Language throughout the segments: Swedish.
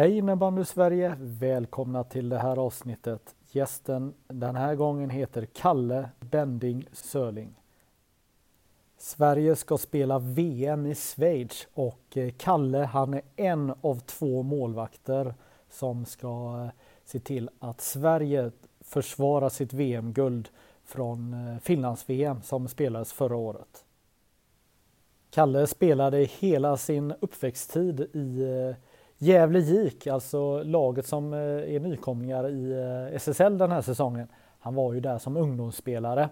Hej innebandy Sverige! Välkomna till det här avsnittet. Gästen den här gången heter Kalle Bending Sörling. Sverige ska spela VM i Schweiz och eh, Kalle han är en av två målvakter som ska eh, se till att Sverige försvarar sitt VM-guld från eh, Finlands-VM som spelades förra året. Kalle spelade hela sin uppväxttid i Gävle GIK, alltså laget som eh, är nykomlingar i eh, SSL den här säsongen. Han var ju där som ungdomsspelare.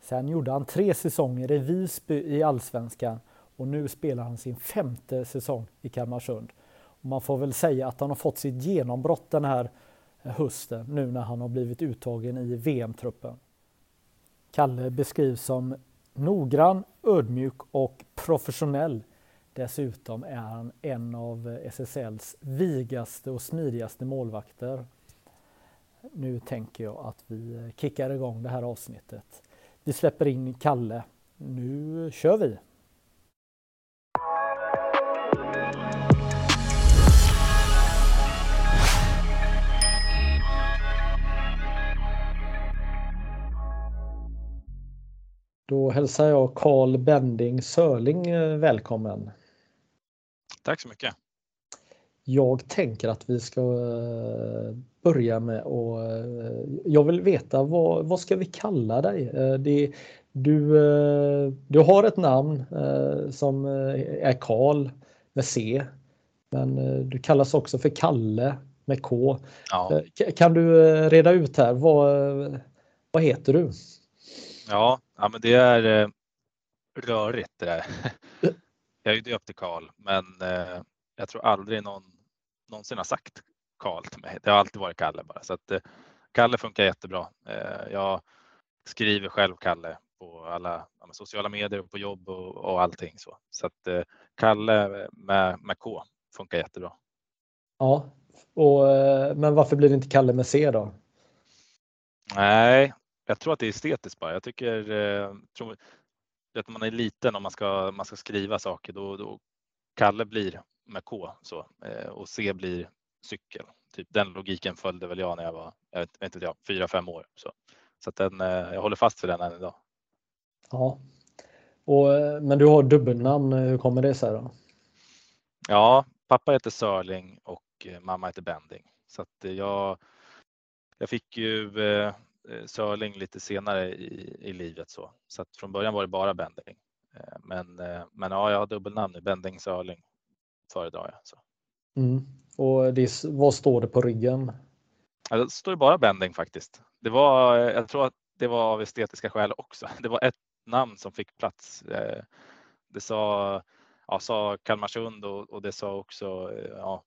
Sen gjorde han tre säsonger i Visby i Allsvenskan och nu spelar han sin femte säsong i Kalmarsund. Och man får väl säga att han har fått sitt genombrott den här eh, hösten nu när han har blivit uttagen i VM-truppen. Kalle beskrivs som noggrann, ödmjuk och professionell. Dessutom är han en av SSLs vigaste och smidigaste målvakter. Nu tänker jag att vi kickar igång det här avsnittet. Vi släpper in Kalle. Nu kör vi! Då hälsar jag Karl Bending Sörling eh, välkommen. Tack så mycket. Jag tänker att vi ska eh, börja med och eh, jag vill veta vad, vad ska vi kalla dig? Eh, det, du, du har ett namn som är Karl med C. Men du kallas också för Kalle med K. Ja. Kan du reda ut här, vad, vad heter du? Ja, ja men det är rörigt det där. Jag är ju döpt till Karl, men jag tror aldrig någon någonsin har sagt Karl till mig. Det har alltid varit Kalle bara. Så att, eh, Kalle funkar jättebra. Eh, jag skriver själv Kalle på alla sociala medier och på jobb och, och allting. Så, så att eh, Kalle med, med K funkar jättebra. Ja, och, men varför blir det inte Kalle med C då? Nej, jag tror att det är estetiskt bara. Jag tycker, tror, att man är liten och man ska, man ska skriva saker, då, då Kalle blir med K så, och C blir cykel. Typ den logiken följde väl jag när jag var, jag vet, inte jag, fyra, fem år. Så, så den, eh, jag håller fast vid den än idag. Ja, och, eh, men du har dubbelnamn. Hur kommer det sig då? Ja, pappa heter Sörling och eh, mamma heter Bending. Så jag, jag fick ju Sörling lite senare i, i livet så. Så att från början var det bara Bending. Men, men ja, jag har dubbelnamn nu, Bending Sörling föredrar jag. Så. Mm. Och det, vad står det på ryggen? Ja, det står bara Bending faktiskt. Det var, jag tror att det var av estetiska skäl också. Det var ett namn som fick plats. Eh, det sa, ja, sa Kalmarsund och, och det sa också eh, ja,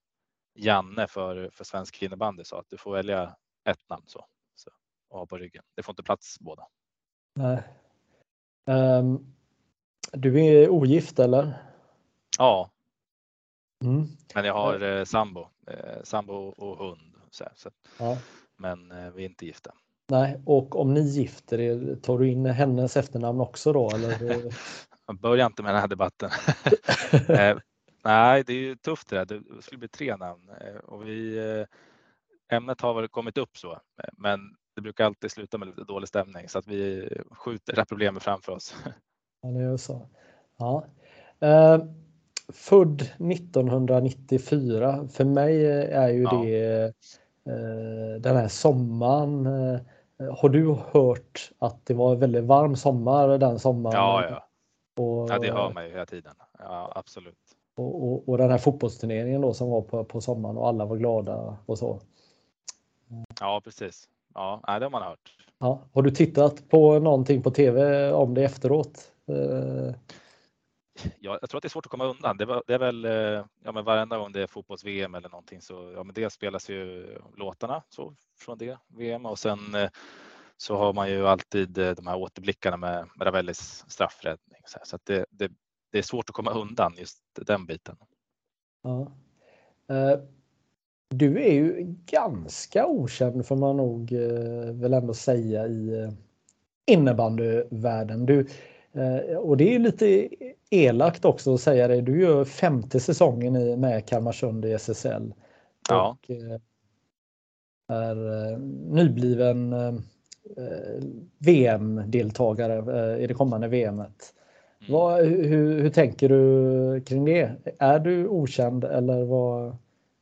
Janne för, för svensk innebandy sa att du får välja ett namn så, ha på ryggen. Det får inte plats båda. Nej. Um, du är ogift eller? Ja, Mm. Men jag har eh, sambo, eh, sambo och hund. Så, så. Ja. Men eh, vi är inte gifta. Nej, och om ni gifter er, tar du in hennes efternamn också då? Eller? Börja inte med den här debatten. eh, nej, det är ju tufft det där. Det skulle bli tre namn eh, och vi, eh, ämnet har väl kommit upp så, men det brukar alltid sluta med lite dålig stämning så att vi skjuter det här problemet framför oss. Ja, det är så. Ja. Uh, född 1994. För mig är ju ja. det eh, den här sommaren. Eh, har du hört att det var en väldigt varm sommar den sommaren? Ja, ja. Och, ja det hör man ju hela tiden. Ja, absolut. Och, och, och, den här fotbollsturneringen då som var på, på sommaren och alla var glada och så. Ja, precis. Ja, det har man hört. Ja. Har du tittat på någonting på tv om det efteråt? Eh, ja, jag tror att det är svårt att komma undan. Det, var, det är väl ja, men varenda gång det är fotbolls-VM eller någonting så ja, men det spelas ju låtarna så, från det VM och sen så har man ju alltid de här återblickarna med Ravellis straffräddning. Så, så det, det, det, är svårt att komma undan just den biten. Ja. Du är ju ganska okänd får man nog väl ändå säga i innebandyvärlden. Du, Eh, och det är lite elakt också att säga det. Du gör femte säsongen i, med Kalmarsund i SSL. Ja. Och eh, är eh, nybliven VM-deltagare i det kommande VMet. Mm. Vad, hur, hur, tänker du kring det? Är du okänd eller vad,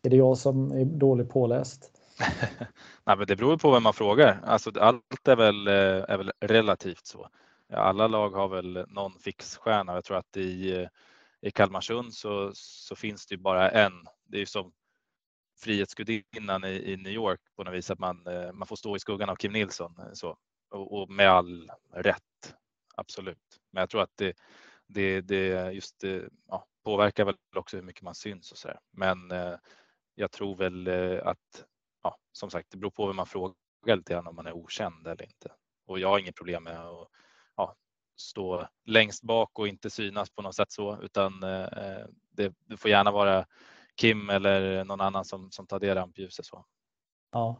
är det jag som är dåligt påläst? Nej, men det beror på vem man frågar. Alltså, allt är väl, eh, är väl relativt så alla lag har väl någon fixstjärna. Jag tror att i, eh, i Kalmarsund så, så finns det ju bara en. Det är ju som Frihetsgudinnan i, i New York på något vis att man, eh, man får stå i skuggan av Kim Nilsson så, och, och med all rätt. Absolut. Men jag tror att det, det, det just det, ja, påverkar väl också hur mycket man syns och så där. Men eh, jag tror väl eh, att, ja, som sagt, det beror på vem man frågar lite grann om man är okänd eller inte. Och jag har inget problem med att ja, stå längst bak och inte synas på något sätt så, utan eh, det, det, får gärna vara Kim eller någon annan som, som tar det rampljuset. Så. Ja.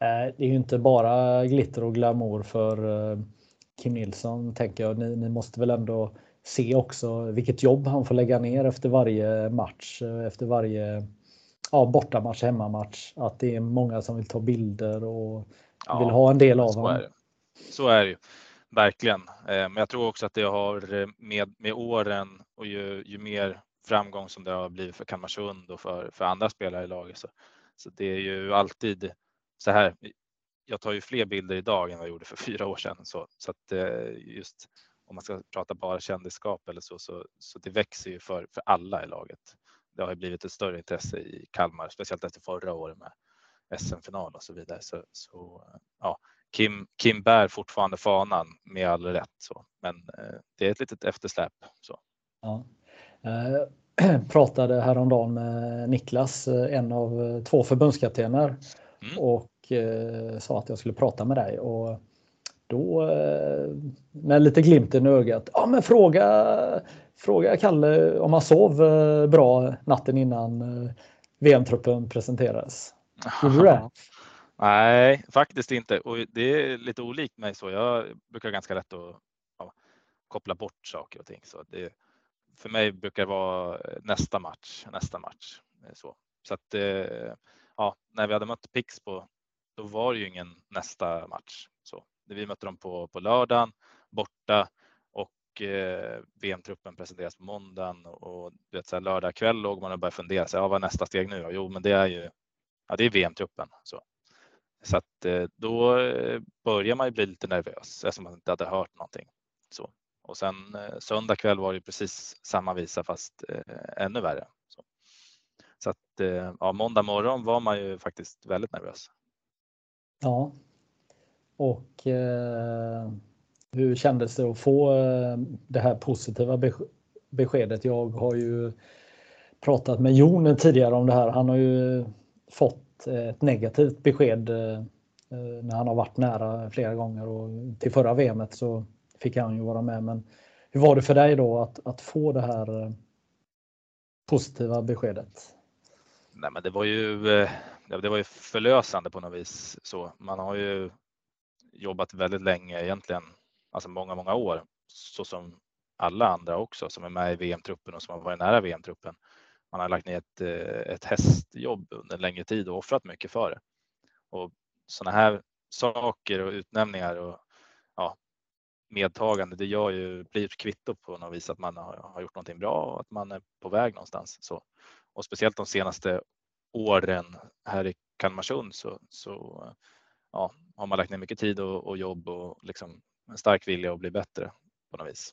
Eh, det är ju inte bara glitter och glamour för eh, Kim Nilsson tänker jag. Ni, ni måste väl ändå se också vilket jobb han får lägga ner efter varje match, efter varje ja, bortamatch, hemmamatch. Att det är många som vill ta bilder och ja, vill ha en del av honom. Så är det ju. Verkligen. Eh, men jag tror också att det har med, med åren och ju, ju mer framgång som det har blivit för Kalmarsund och för, för andra spelare i laget. Så, så det är ju alltid så här. Jag tar ju fler bilder idag än vad jag gjorde för fyra år sedan. Så, så att eh, just om man ska prata bara kändisskap eller så, så, så det växer ju för, för alla i laget. Det har ju blivit ett större intresse i Kalmar, speciellt efter förra året med SM-final och så vidare. Så, så ja, Kim, Kim bär fortfarande fanan med all rätt, så. men eh, det är ett litet eftersläp. Så. Ja. Eh, pratade häromdagen med Niklas, eh, en av eh, två förbundskaptener mm. och eh, sa att jag skulle prata med dig. Och då eh, med lite glimten i ögat. Ja, men fråga, fråga Kalle om han sov bra natten innan VM-truppen presenterades. Gjorde du det? Nej, faktiskt inte. Och det är lite olikt mig så. Jag brukar ganska lätt att ja, koppla bort saker och ting. Så det, för mig brukar det vara nästa match, nästa match. Så, så att eh, ja, när vi hade mött Pixbo, då var det ju ingen nästa match. Vi mötte dem på, på lördagen borta och eh, VM-truppen presenteras på måndagen och du vet, så här, lördag kväll låg man och började fundera. Så, ja, vad är nästa steg nu? Jo, men det är ju ja, det är VM-truppen. Så, så att eh, då eh, börjar man ju bli lite nervös eftersom man inte hade hört någonting. Så. Och sen eh, söndag kväll var det precis samma visa fast eh, ännu värre. Så, så att eh, ja, måndag morgon var man ju faktiskt väldigt nervös. Ja. Och eh, hur kändes det att få eh, det här positiva beskedet? Jag har ju pratat med Jon tidigare om det här. Han har ju fått ett negativt besked eh, eh, när han har varit nära flera gånger och till förra VMet så fick han ju vara med. Men hur var det för dig då att, att få det här eh, positiva beskedet? Nej, men det var ju. Det var ju förlösande på något vis. Så man har ju jobbat väldigt länge egentligen, alltså många, många år, så som alla andra också som är med i VM-truppen och som har varit nära VM-truppen man har lagt ner ett, eh, ett hästjobb under en längre tid och offrat mycket för det. Och sådana här saker och utnämningar och ja, medtagande, det gör ju, blir ett kvitto på något vis att man har, har gjort någonting bra och att man är på väg någonstans. Så, och speciellt de senaste åren här i Kalmarsund så, så ja, har man lagt ner mycket tid och, och jobb och liksom en stark vilja att bli bättre på något vis.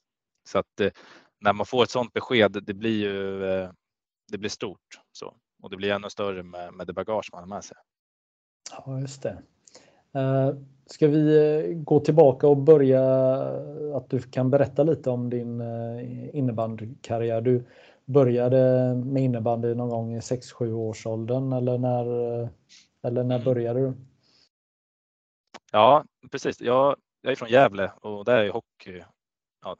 Så att eh, när man får ett sådant besked, det blir ju eh, det blir stort så och det blir ännu större med, med det bagage man har med sig. Ja, just det. Ska vi gå tillbaka och börja att du kan berätta lite om din innebandykarriär? Du började med innebandy någon gång i 6-7 års åldern eller när, eller när började du? Ja, precis. Jag, jag är från Gävle och där är hockey ja,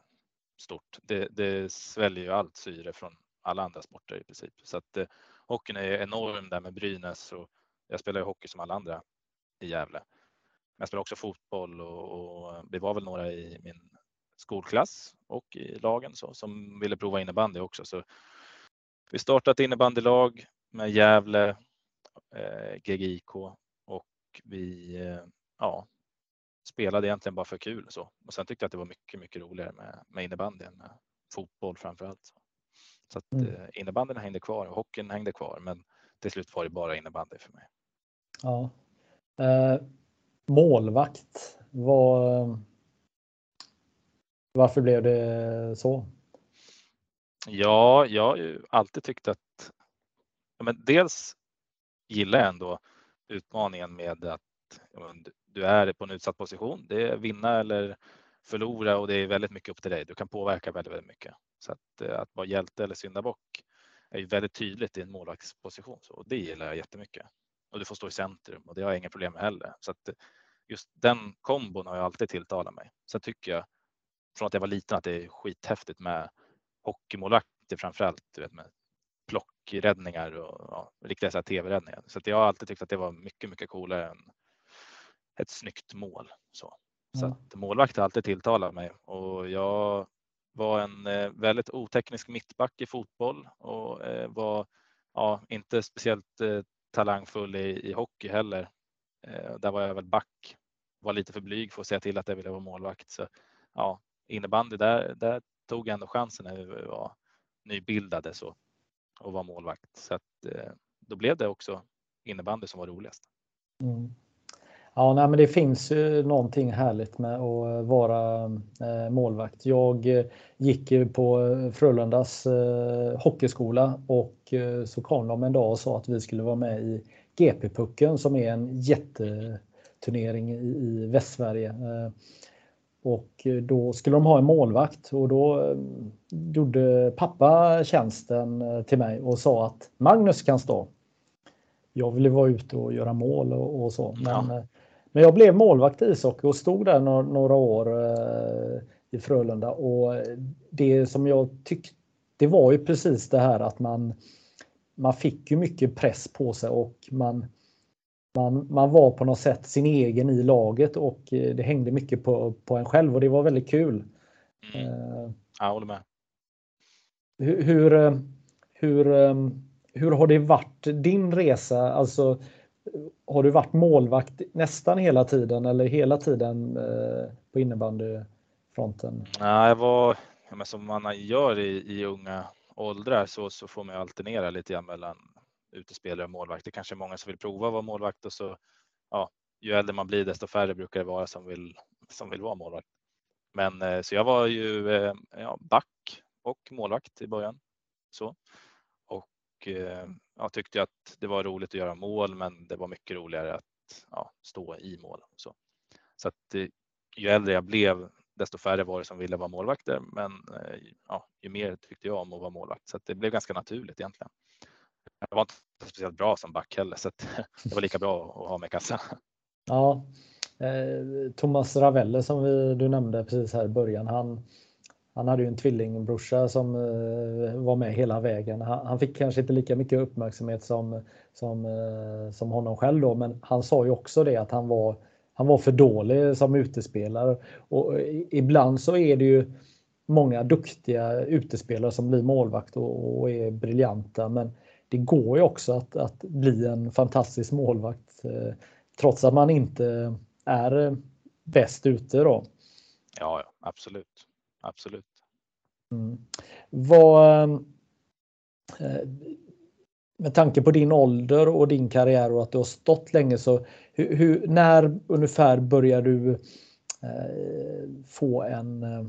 stort. Det, det sväljer ju allt syre från alla andra sporter i princip. Så att eh, hockeyn är enorm där med Brynäs och jag spelar ju hockey som alla andra i Gävle. Men jag spelar också fotboll och, och eh, vi var väl några i min skolklass och i lagen så, som ville prova innebandy också. Så vi startade ett innebandylag med Gävle, eh, GGIK och vi eh, ja, spelade egentligen bara för kul så. Och sen tyckte jag att det var mycket, mycket roligare med, med innebandy än med fotboll framför allt. Så, så att mm. eh, innebandyn hängde kvar och hockeyn hängde kvar, men till slut var det bara innebandy för mig. Ja. Eh, målvakt var varför blev det så? Ja, jag har ju alltid tyckt att ja, men dels gillar jag ändå utmaningen med att ja, du är på en utsatt position. Det är vinna eller förlora och det är väldigt mycket upp till dig. Du kan påverka väldigt, väldigt mycket. Så att, eh, att vara hjälte eller syndabock är ju väldigt tydligt i en målvaktsposition och det gillar jag jättemycket. Och du får stå i centrum och det har jag inga problem med heller. Så att eh, just den kombon har jag alltid tilltalat mig. Sen tycker jag från att jag var liten att det är skithäftigt med hockeymålvakter framförallt, du vet med plockräddningar och ja, riktiga tv-räddningar. Så att jag har alltid tyckt att det var mycket, mycket coolare än ett snyggt mål. Så, så att målvakt har alltid tilltalat mig och jag var en eh, väldigt oteknisk mittback i fotboll och eh, var ja, inte speciellt eh, talangfull i, i hockey heller. Där var jag väl back, var lite för blyg för att säga till att jag ville vara målvakt. Så ja, innebandy, där, där tog jag ändå chansen när vi var nybildade så, och var målvakt. Så att, då blev det också innebandy som var roligast. Mm. Ja, nej, men det finns ju någonting härligt med att vara eh, målvakt. Jag eh, gick på Frölundas eh, hockeyskola och eh, så kom de en dag och sa att vi skulle vara med i GP-pucken som är en jätteturnering i, Västsverige. Eh, och eh, då skulle de ha en målvakt och då eh, gjorde pappa tjänsten eh, till mig och sa att Magnus kan stå. Jag ville vara ute och göra mål och, och så. Men, ja. Men jag blev målvakt i ishockey och stod där några, några år i Frölunda och det som jag tyckte det var ju precis det här att man man fick ju mycket press på sig och man man, man var på något sätt sin egen i laget och eh, det hängde mycket på, på en själv och det var väldigt kul. Mm. Uh, jag håller med. Hur, hur, eh, hur, hur har det varit din resa? Alltså, har du varit målvakt nästan hela tiden eller hela tiden eh, på innebandyfronten? Nej, jag var, som man gör i, i unga åldrar så, så får man alternera lite grann mellan utespelare och målvakt. Det kanske är många som vill prova att vara målvakt och så ja, ju äldre man blir desto färre brukar det vara som vill, som vill vara målvakt. Men eh, så jag var ju eh, ja, back och målvakt i början. Så. Och eh, ja, tyckte att det var roligt att göra mål, men det var mycket roligare att ja, stå i mål. Så, så att eh, ju äldre jag blev, desto färre var det som ville vara målvakter. Men eh, ja, ju mer tyckte jag om att vara målvakt, så att det blev ganska naturligt egentligen jag var inte speciellt bra som back heller så det var lika bra att ha med kassa. Ja, eh, Thomas Ravelle som vi, du nämnde precis här i början, han, han hade ju en tvillingbrorsa som eh, var med hela vägen. Han, han, fick kanske inte lika mycket uppmärksamhet som, som, eh, som honom själv då, men han sa ju också det att han var, han var för dålig som utespelare. Och eh, ibland så är det ju många duktiga utespelare som blir målvakt och, och är briljanta, men det går ju också att, att bli en fantastisk målvakt trots att man inte är bäst ute då. Ja, absolut. Absolut. Mm. Vad, ehm, eh, med tanke på din ålder och din karriär och att du har stått länge så hur, hur när ungefär börjar du eh, få en, eh,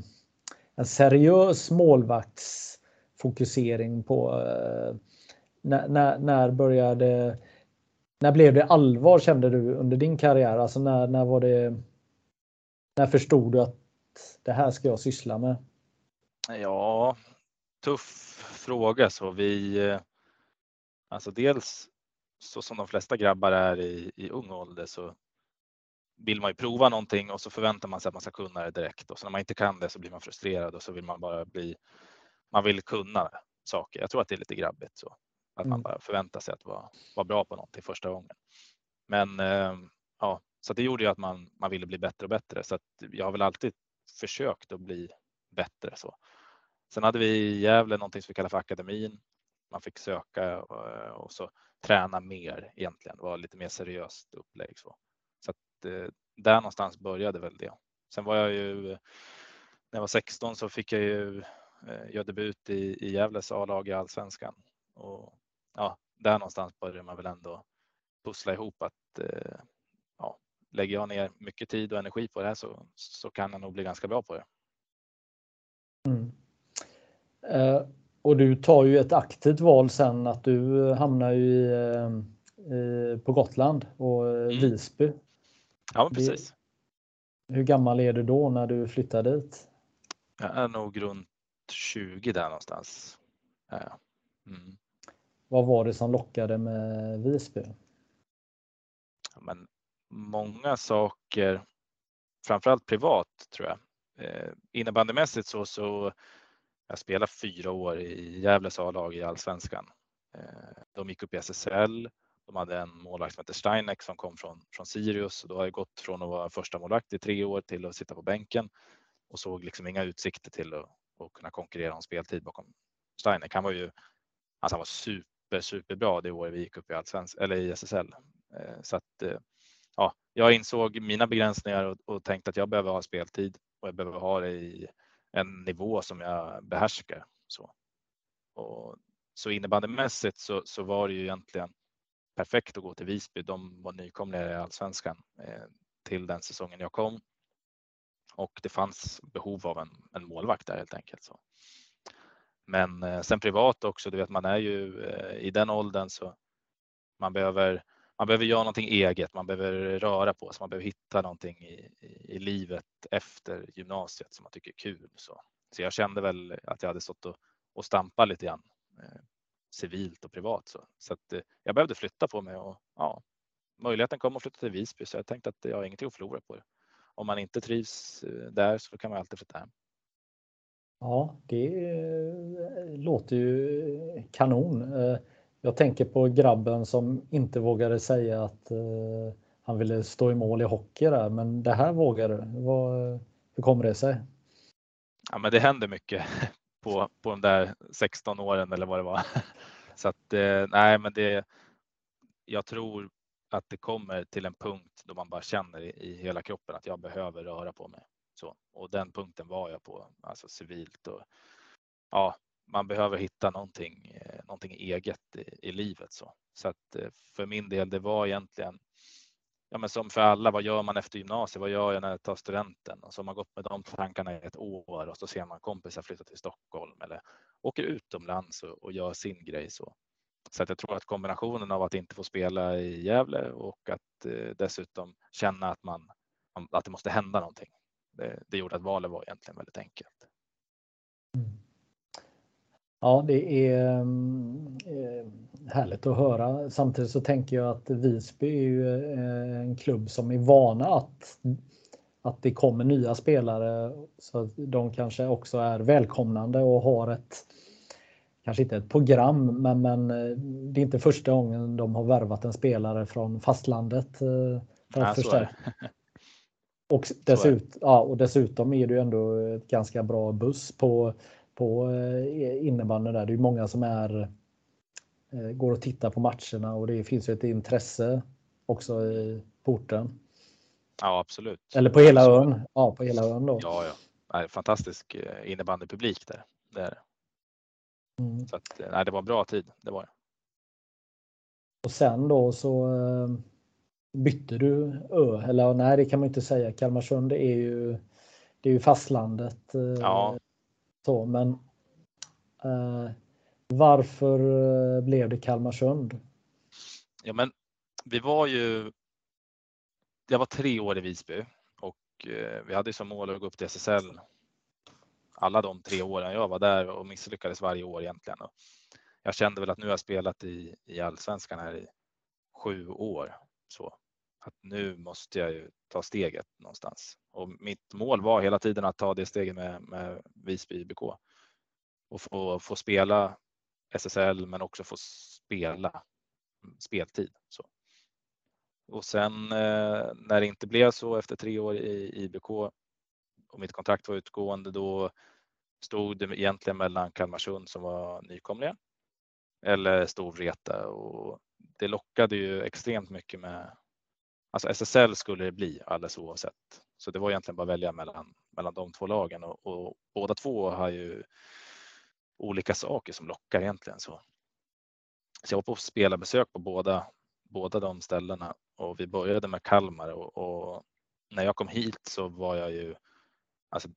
en seriös målvaktsfokusering på eh, när, när, när började när blev det allvar kände du under din karriär? Alltså när, när var det? När förstod du att det här ska jag syssla med? Ja, tuff fråga så vi. Alltså dels så som de flesta grabbar är i, i ung ålder så vill man ju prova någonting och så förväntar man sig att man ska kunna det direkt och så när man inte kan det så blir man frustrerad och så vill man bara bli. Man vill kunna saker. Jag tror att det är lite grabbigt så att mm. man bara förväntar sig att vara, vara bra på någonting första gången. Men eh, ja, så det gjorde ju att man, man ville bli bättre och bättre så att jag har väl alltid försökt att bli bättre så. Sen hade vi i Gävle någonting som vi kallar för akademin. Man fick söka eh, och så träna mer egentligen, var lite mer seriöst upplägg så. Så att eh, där någonstans började väl det. Sen var jag ju när jag var 16 så fick jag ju eh, göra debut i, i Gävles A-lag i allsvenskan och ja, där någonstans började man väl ändå pussla ihop att ja, lägger jag ner mycket tid och energi på det här så, så kan jag nog bli ganska bra på det. Mm. Eh, och du tar ju ett aktivt val sen att du hamnar ju i, eh, på Gotland och mm. Visby. Ja, precis. Det, hur gammal är du då när du flyttar dit? Jag är nog runt 20 där någonstans. Mm. Vad var det som lockade med Visby? Många saker, framförallt privat tror jag. Eh, innebandymässigt så, så jag spelade fyra år i Gävles A-lag i allsvenskan. Eh, de gick upp i SSL. De hade en målvakt som hette Steinek som kom från, från Sirius och då har jag gått från att vara första målvakt i tre år till att sitta på bänken och såg liksom inga utsikter till att, att kunna konkurrera om speltid bakom Steinek. Han var ju alltså han var super, superbra det året vi gick upp i allsvenskan eller i SSL. Eh, så att eh, ja, jag insåg mina begränsningar och, och tänkte att jag behöver ha speltid och jag behöver ha det i en nivå som jag behärskar. Så, och, så innebandymässigt så, så var det ju egentligen perfekt att gå till Visby. De var nykomlingar i allsvenskan eh, till den säsongen jag kom. Och det fanns behov av en, en målvakt där helt enkelt. Så. Men eh, sen privat också, du vet man är ju eh, i den åldern så man behöver man behöver göra någonting eget, man behöver röra på sig, man behöver hitta någonting i, i, livet efter gymnasiet som man tycker är kul. Så, så jag kände väl att jag hade stått och, och stampat lite grann eh, civilt och privat. Så, så att, eh, jag behövde flytta på mig och ja, möjligheten kom att flytta till Visby så jag tänkte att jag har ingenting att förlora på det. Om man inte trivs eh, där så kan man alltid flytta hem. Ja, det eh, låter ju kanon. Eh, jag tänker på grabben som inte vågade säga att eh, han ville stå i mål i hockey där, men det här vågade du. Hur kommer det sig? Ja, men det händer mycket på, på de där 16 åren eller vad det var. Så att eh, nej, men det. Jag tror att det kommer till en punkt då man bara känner i, i hela kroppen att jag behöver röra på mig. Så, och den punkten var jag på, alltså civilt och ja, man behöver hitta någonting, eh, någonting eget i, i livet. Så, så att eh, för min del, det var egentligen ja, men som för alla, vad gör man efter gymnasiet? Vad gör jag när jag tar studenten? Och så har man gått med de tankarna i ett år och så ser man kompisar flytta till Stockholm eller åker utomlands och, och gör sin grej. Så. så att jag tror att kombinationen av att inte få spela i Gävle och att eh, dessutom känna att man att det måste hända någonting. Det, det gjorde att valet var egentligen väldigt enkelt. Mm. Ja, det är eh, härligt att höra. Samtidigt så tänker jag att Visby är ju eh, en klubb som är vana att, att det kommer nya spelare så att de kanske också är välkomnande och har ett kanske inte ett program, men, men eh, det är inte första gången de har värvat en spelare från fastlandet för att förstärka. Och, dessut, ja, och dessutom är det ju ändå ett ganska bra buss på på eh, innebandyn där. Det är många som är eh, går och tittar på matcherna och det finns ju ett intresse också i porten. Ja, absolut. Eller på hela ön. Ja, på hela ön då. Ja, ja. Fantastisk eh, innebandypublik där. Det är mm. Så att, nej, det var en bra tid. Det var det. Och sen då så bytte du ö, eller nej, det kan man inte säga. Kalmarsund är ju, det är ju fastlandet. Ja. Så, men eh, varför eh, blev det Kalmarsund? Ja, men vi var ju. Jag var tre år i Visby och eh, vi hade som mål att gå upp till SSL. Alla de tre åren jag var där och misslyckades varje år egentligen. Och jag kände väl att nu har jag spelat i, i allsvenskan här i sju år så att nu måste jag ju ta steget någonstans och mitt mål var hela tiden att ta det steget med, med Visby IBK och få, få spela SSL men också få spela speltid. Så. Och sen eh, när det inte blev så efter tre år i IBK och mitt kontrakt var utgående då stod det egentligen mellan Kalmarsund som var nykomlingar eller Storvreta och det lockade ju extremt mycket med Alltså SSL skulle det bli alldeles oavsett. Så det var egentligen bara att välja mellan, mellan de två lagen och, och båda två har ju olika saker som lockar egentligen. Så, så jag var på spelarbesök på båda, båda de ställena och vi började med Kalmar och, och när jag kom hit så var jag ju, alltså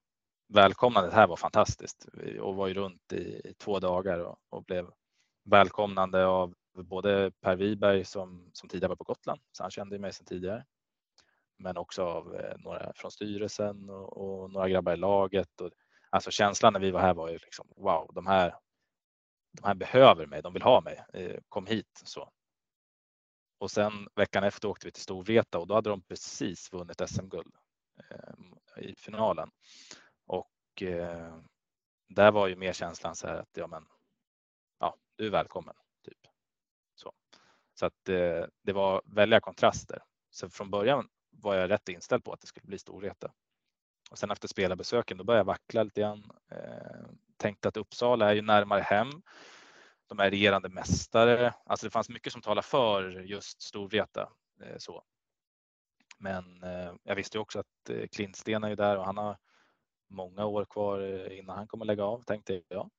välkomnandet här var fantastiskt och var ju runt i, i två dagar och, och, blev välkomnande av både Per Wiberg som, som tidigare var på Gotland, så han kände mig sedan tidigare. Men också av eh, några från styrelsen och, och, några grabbar i laget. Och, alltså känslan när vi var här var ju liksom wow, de här, de här behöver mig, de vill ha mig, eh, kom hit. Så. Och sen veckan efter åkte vi till Storvreta och då hade de precis vunnit SM-guld eh, i finalen. Och eh, där var ju mer känslan så här att ja, men ja, du är välkommen. Så att eh, det var väldiga kontraster. Så från början var jag rätt inställd på att det skulle bli Storvreta. Och sen efter spelarbesöken då började jag vackla lite grann. Eh, tänkte att Uppsala är ju närmare hem. De är regerande mästare. Alltså det fanns mycket som talar för just Storvreta. Eh, så. Men eh, jag visste ju också att eh, Klintsten är ju där och han har många år kvar eh, innan han kommer lägga av tänkte jag.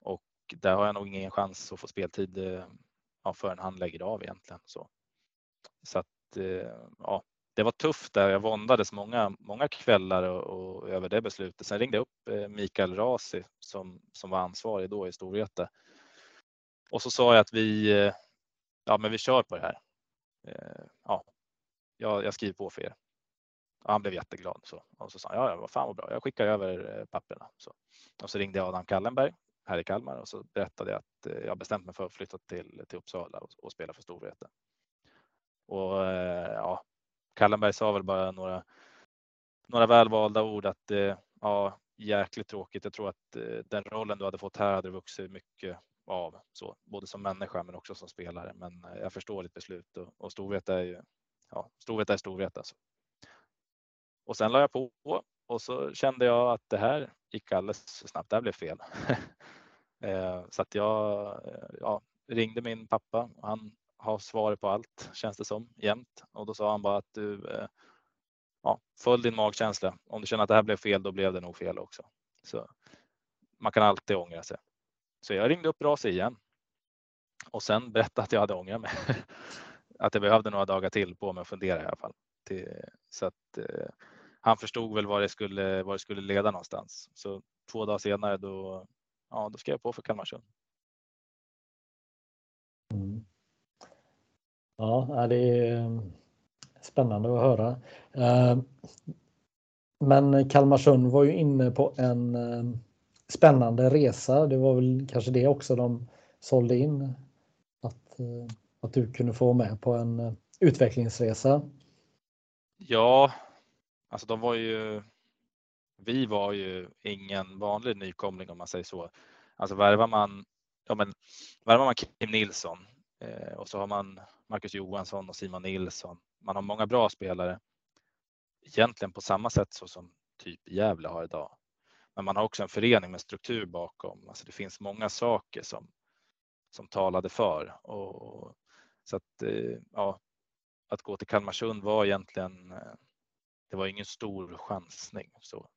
Och där har jag nog ingen chans att få speltid eh, man förrän han lägger av egentligen. Så, så att eh, ja, det var tufft där. Jag våndades många, många kvällar och, och över det beslutet. Sen ringde jag upp eh, Mikael Rasi som, som var ansvarig då i Storvreta. Och så sa jag att vi, eh, ja, men vi kör på det här. Eh, ja, jag, jag skriver på för er. Och han blev jätteglad. Så. Och så sa han, ja, ja, vad fan vad bra, jag skickar över eh, papperna. Så. Och så ringde jag Adam Kallenberg här i Kalmar och så berättade jag att eh, jag bestämt mig för att flytta till, till Uppsala och, och spela för Storvreta. Och eh, ja, Kallenberg sa väl bara några, några välvalda ord att eh, ja, jäkligt tråkigt. Jag tror att eh, den rollen du hade fått här hade vuxit mycket av, så, både som människa men också som spelare. Men eh, jag förstår ditt beslut och, och Storvreta är ju ja, Storvreta är Storvreta. Så. Och sen la jag på och så kände jag att det här gick alldeles för snabbt. Det här blev fel. Eh, så att jag eh, ja, ringde min pappa. Han har svaret på allt känns det som jämt och då sa han bara att du eh, ja, följ din magkänsla. Om du känner att det här blev fel, då blev det nog fel också. Så man kan alltid ångra sig. Så jag ringde upp RAS igen och sen berättade att jag hade ångrat mig. att jag behövde några dagar till på mig att fundera i alla fall. så att han förstod väl var det skulle, var det skulle leda någonstans. Så två dagar senare då ja, då ska jag på för Kalmarsund. Mm. Ja, det är eh, spännande att höra. Eh, men Kalmarsund var ju inne på en eh, spännande resa. Det var väl kanske det också de sålde in. Att, att du kunde få med på en utvecklingsresa. Ja, alltså de var ju vi var ju ingen vanlig nykomling om man säger så. Alltså värvar man, ja men, värvar man Kim Nilsson eh, och så har man Marcus Johansson och Simon Nilsson. Man har många bra spelare. Egentligen på samma sätt så som typ Gävle har idag. Men man har också en förening med struktur bakom. Alltså det finns många saker som, som talade för. Och, så att, eh, ja, att gå till Kalmarsund var egentligen, eh, det var ingen stor chansning. Så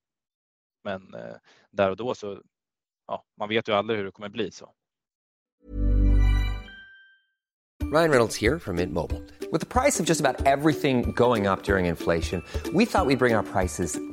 men eh, där och då så, ja, man vet ju aldrig hur det kommer bli så. Ryan Reynolds här från Mint Mobile. Med priset på nästan allt som går upp under inflationen, trodde vi att vi skulle bring våra priser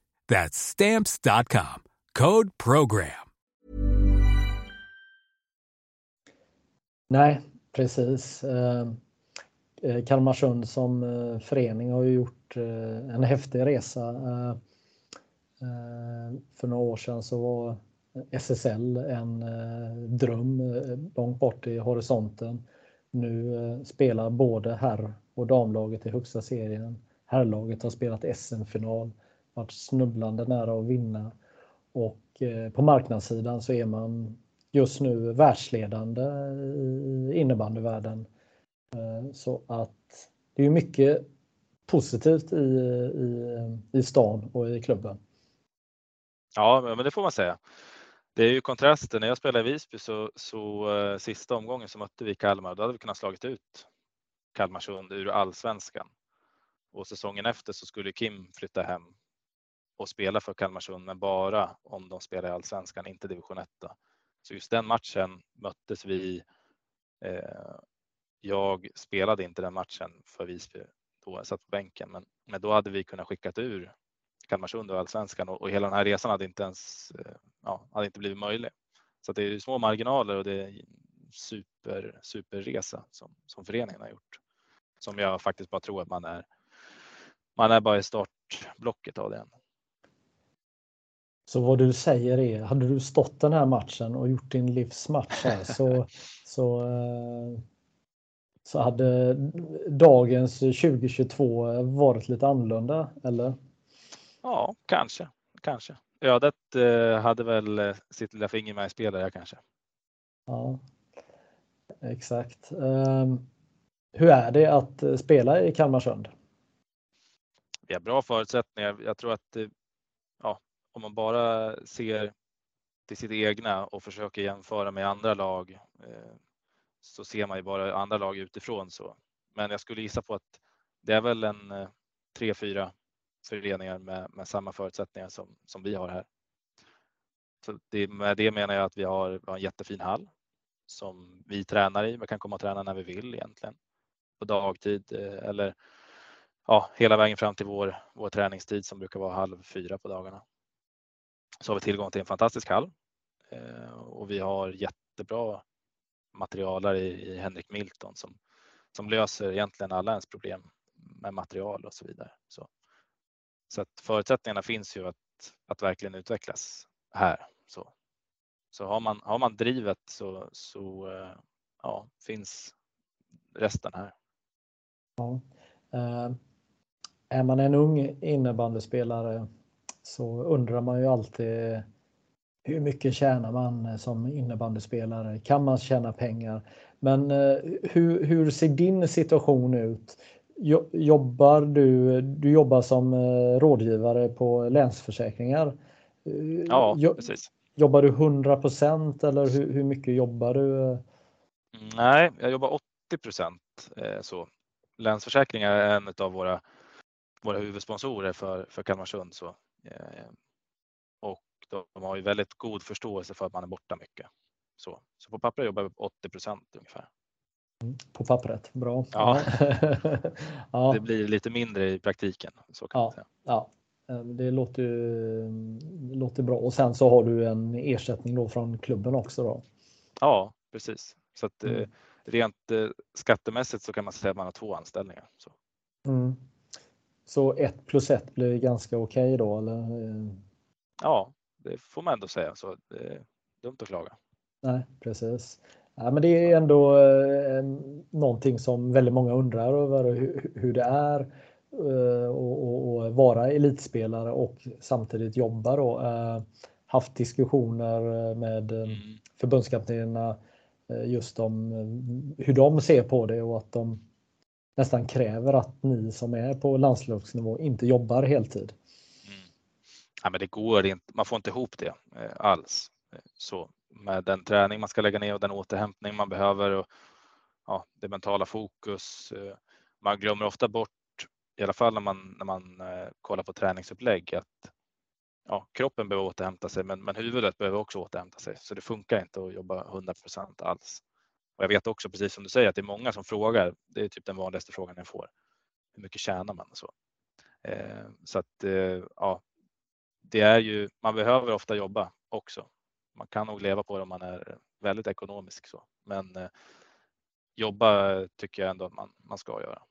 That's Stamps.com. Code PROGRAM. Nej, precis. Ehm, eh, Kalmarsund som eh, förening har ju gjort eh, en häftig resa. För några år sedan så var SSL en dröm långt bort i horisonten. Nu spelar både herr och damlaget i högsta serien. Herrlaget har spelat SM-final, varit snubblande nära att vinna och eh, på marknadssidan så är man just nu världsledande i innebandyvärlden. Eh, Så att det är mycket positivt i, i, i stan och i klubben. Ja, men det får man säga. Det är ju kontrasten. När jag spelade i Visby så, så eh, sista omgången så mötte vi Kalmar. Då hade vi kunnat slagit ut Kalmarsund ur allsvenskan. Och säsongen efter så skulle Kim flytta hem och spela för Kalmarsund, men bara om de spelar i allsvenskan, inte division 1. Så just den matchen möttes vi. Eh, jag spelade inte den matchen för Visby då jag satt på bänken, men, men då hade vi kunnat skickat ur Kalmarsund och allsvenskan och, och hela den här resan hade inte ens eh, ja, hade inte blivit möjlig. Så det är små marginaler och det är super superresa som, som föreningen har gjort som jag faktiskt bara tror att man är. Man är bara i startblocket av den. Så vad du säger är, hade du stått den här matchen och gjort din livsmatch här så, så, eh, så hade dagens 2022 varit lite annorlunda, eller? Ja, kanske, kanske. Ödet eh, hade väl eh, sitt lilla finger med i spelet kanske. Ja, exakt. Ehm, Hur är det att spela i Kalmarsund? Vi har bra förutsättningar. Jag tror att om man bara ser till sitt egna och försöker jämföra med andra lag eh, så ser man ju bara andra lag utifrån så. Men jag skulle gissa på att det är väl en eh, tre, fyra föreningar med, med samma förutsättningar som, som vi har här. Så det, med det menar jag att vi har, vi har en jättefin hall som vi tränar i. Vi kan komma och träna när vi vill egentligen på dagtid eh, eller ja, hela vägen fram till vår, vår träningstid som brukar vara halv fyra på dagarna. Så har vi tillgång till en fantastisk hall eh, och vi har jättebra materialare i, Henrik Milton som, som löser egentligen alla ens problem med material och så vidare. Så, så att förutsättningarna finns ju att, att verkligen utvecklas här. Så, så har, man, har man drivet så, så eh, ja, finns resten här. Ja. Eh, är man en ung innebandyspelare så undrar man ju alltid hur mycket tjänar man som innebandyspelare? Kan man tjäna pengar? Men eh, hur, hur ser din situation ut? Jo- Jobbar du, du jobbar som eh, rådgivare på Länsförsäkringar. Eh, Ja, precis. Jobbar du 100% eller hur, hur mycket jobbar du? Nej, jag jobbar 80 procent så. Länsförsäkringar är en av våra, våra huvudsponsorer för, för Kalmarsund. Så, och de har ju väldigt god förståelse för att man är borta mycket. Så, så på papper jobbar vi 80 procent ungefär. På pappret, bra. Ja. ja. Det blir lite mindre i praktiken. Så kan Ja, säga. ja. Eh, Det låter, ju, det låter bra. Och sen så har du en ersättning då från klubben också då. Ja, precis. Så att, eh, Mm. rent eh, skattemässigt så kan man säga att man har två anställningar. Så. Mm. Så ett plus ett blir ganska okej då eller? Ja, det får man ändå säga. Så det är dumt att klaga. Nej, precis. Ja, men det är ändå eh, någonting som väldigt många undrar över hur, hur det är eh, och, och, och vara elitspelare och samtidigt jobba då. Eh, haft diskussioner med eh, Mm. förbundskaptenerna just om hur de ser på det och att de nästan kräver att ni som är på landslagsnivå inte jobbar heltid. Mm. Ja, men det går inte. Man får inte ihop det eh, alls. Så med den träning man ska lägga ner och den återhämtning man behöver och ja, det mentala fokus. Eh, man glömmer ofta bort, i alla fall när man, när man eh, kollar på träningsupplägg, att ja, kroppen behöver återhämta sig, men, men huvudet behöver också återhämta sig. Så det funkar inte att jobba 100% alls. Och jag vet också, precis som du säger, att det är många som frågar. Det är typ den vanligaste frågan jag får. Hur mycket tjänar man? Och så. Eh, så att eh, ja, det är ju, man behöver ofta jobba också. Man kan nog leva på det om man är väldigt ekonomisk så, men eh, jobba tycker jag ändå att man, man ska göra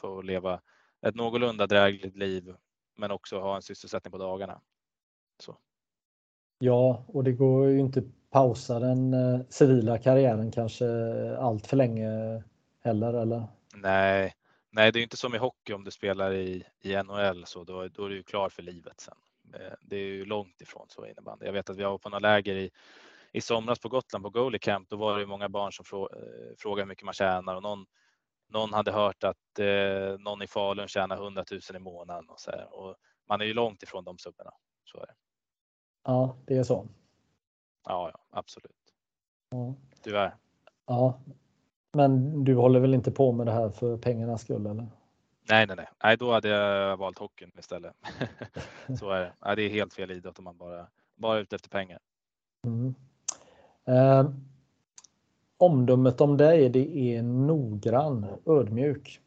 för att leva ett någorlunda drägligt liv, men också ha en sysselsättning på dagarna. Så. Ja, och det går ju inte pausa den eh, civila karriären kanske allt för länge heller, eller? Nej, nej, det är inte som i hockey om du spelar i, i NHL så då, då är du ju klar för livet sen. Eh, Det är ju långt ifrån så innebandy. Jag vet att vi var på några läger i, i somras på Gotland på Goalie Camp. Då var det ju många barn som frå, eh, frågade hur mycket man tjänar och någon, någon hade hört att eh, någon i Falun tjänar 100 000 i månaden och så här. Och man är ju långt ifrån de summorna. Så är det. Ja, det är så. Ja, ja, absolut. Ja. Tyvärr. ja. Men du håller väl inte på med det här för pengarnas skull, eller? Nej, nej, nej. nej då hade jag valt hockeyn istället. så är det. Nej, det är helt fel idrott om man bara, bara är ute efter pengar. Mm. Eh, omdömet om dig, det är noggrann, ödmjuk.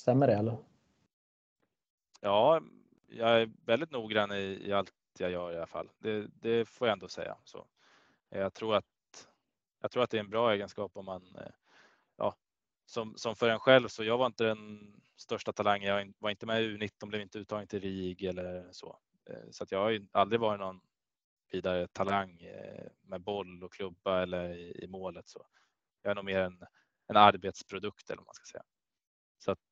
Stämmer det eller? Ja, jag är väldigt noggrann i, i allt jag gör i alla fall. Det, det får jag ändå säga. Så eh, jag tror att jag tror att det är en bra egenskap om man eh, ja, som, som för en själv så jag var inte den största talangen. Jag var inte med i U19, blev inte uttagen till RIG eller så. Eh, så att jag har ju aldrig varit någon vidare talang med boll och klubba eller i, i målet. Så jag är nog mer en, en arbetsprodukt eller vad man ska säga. Så att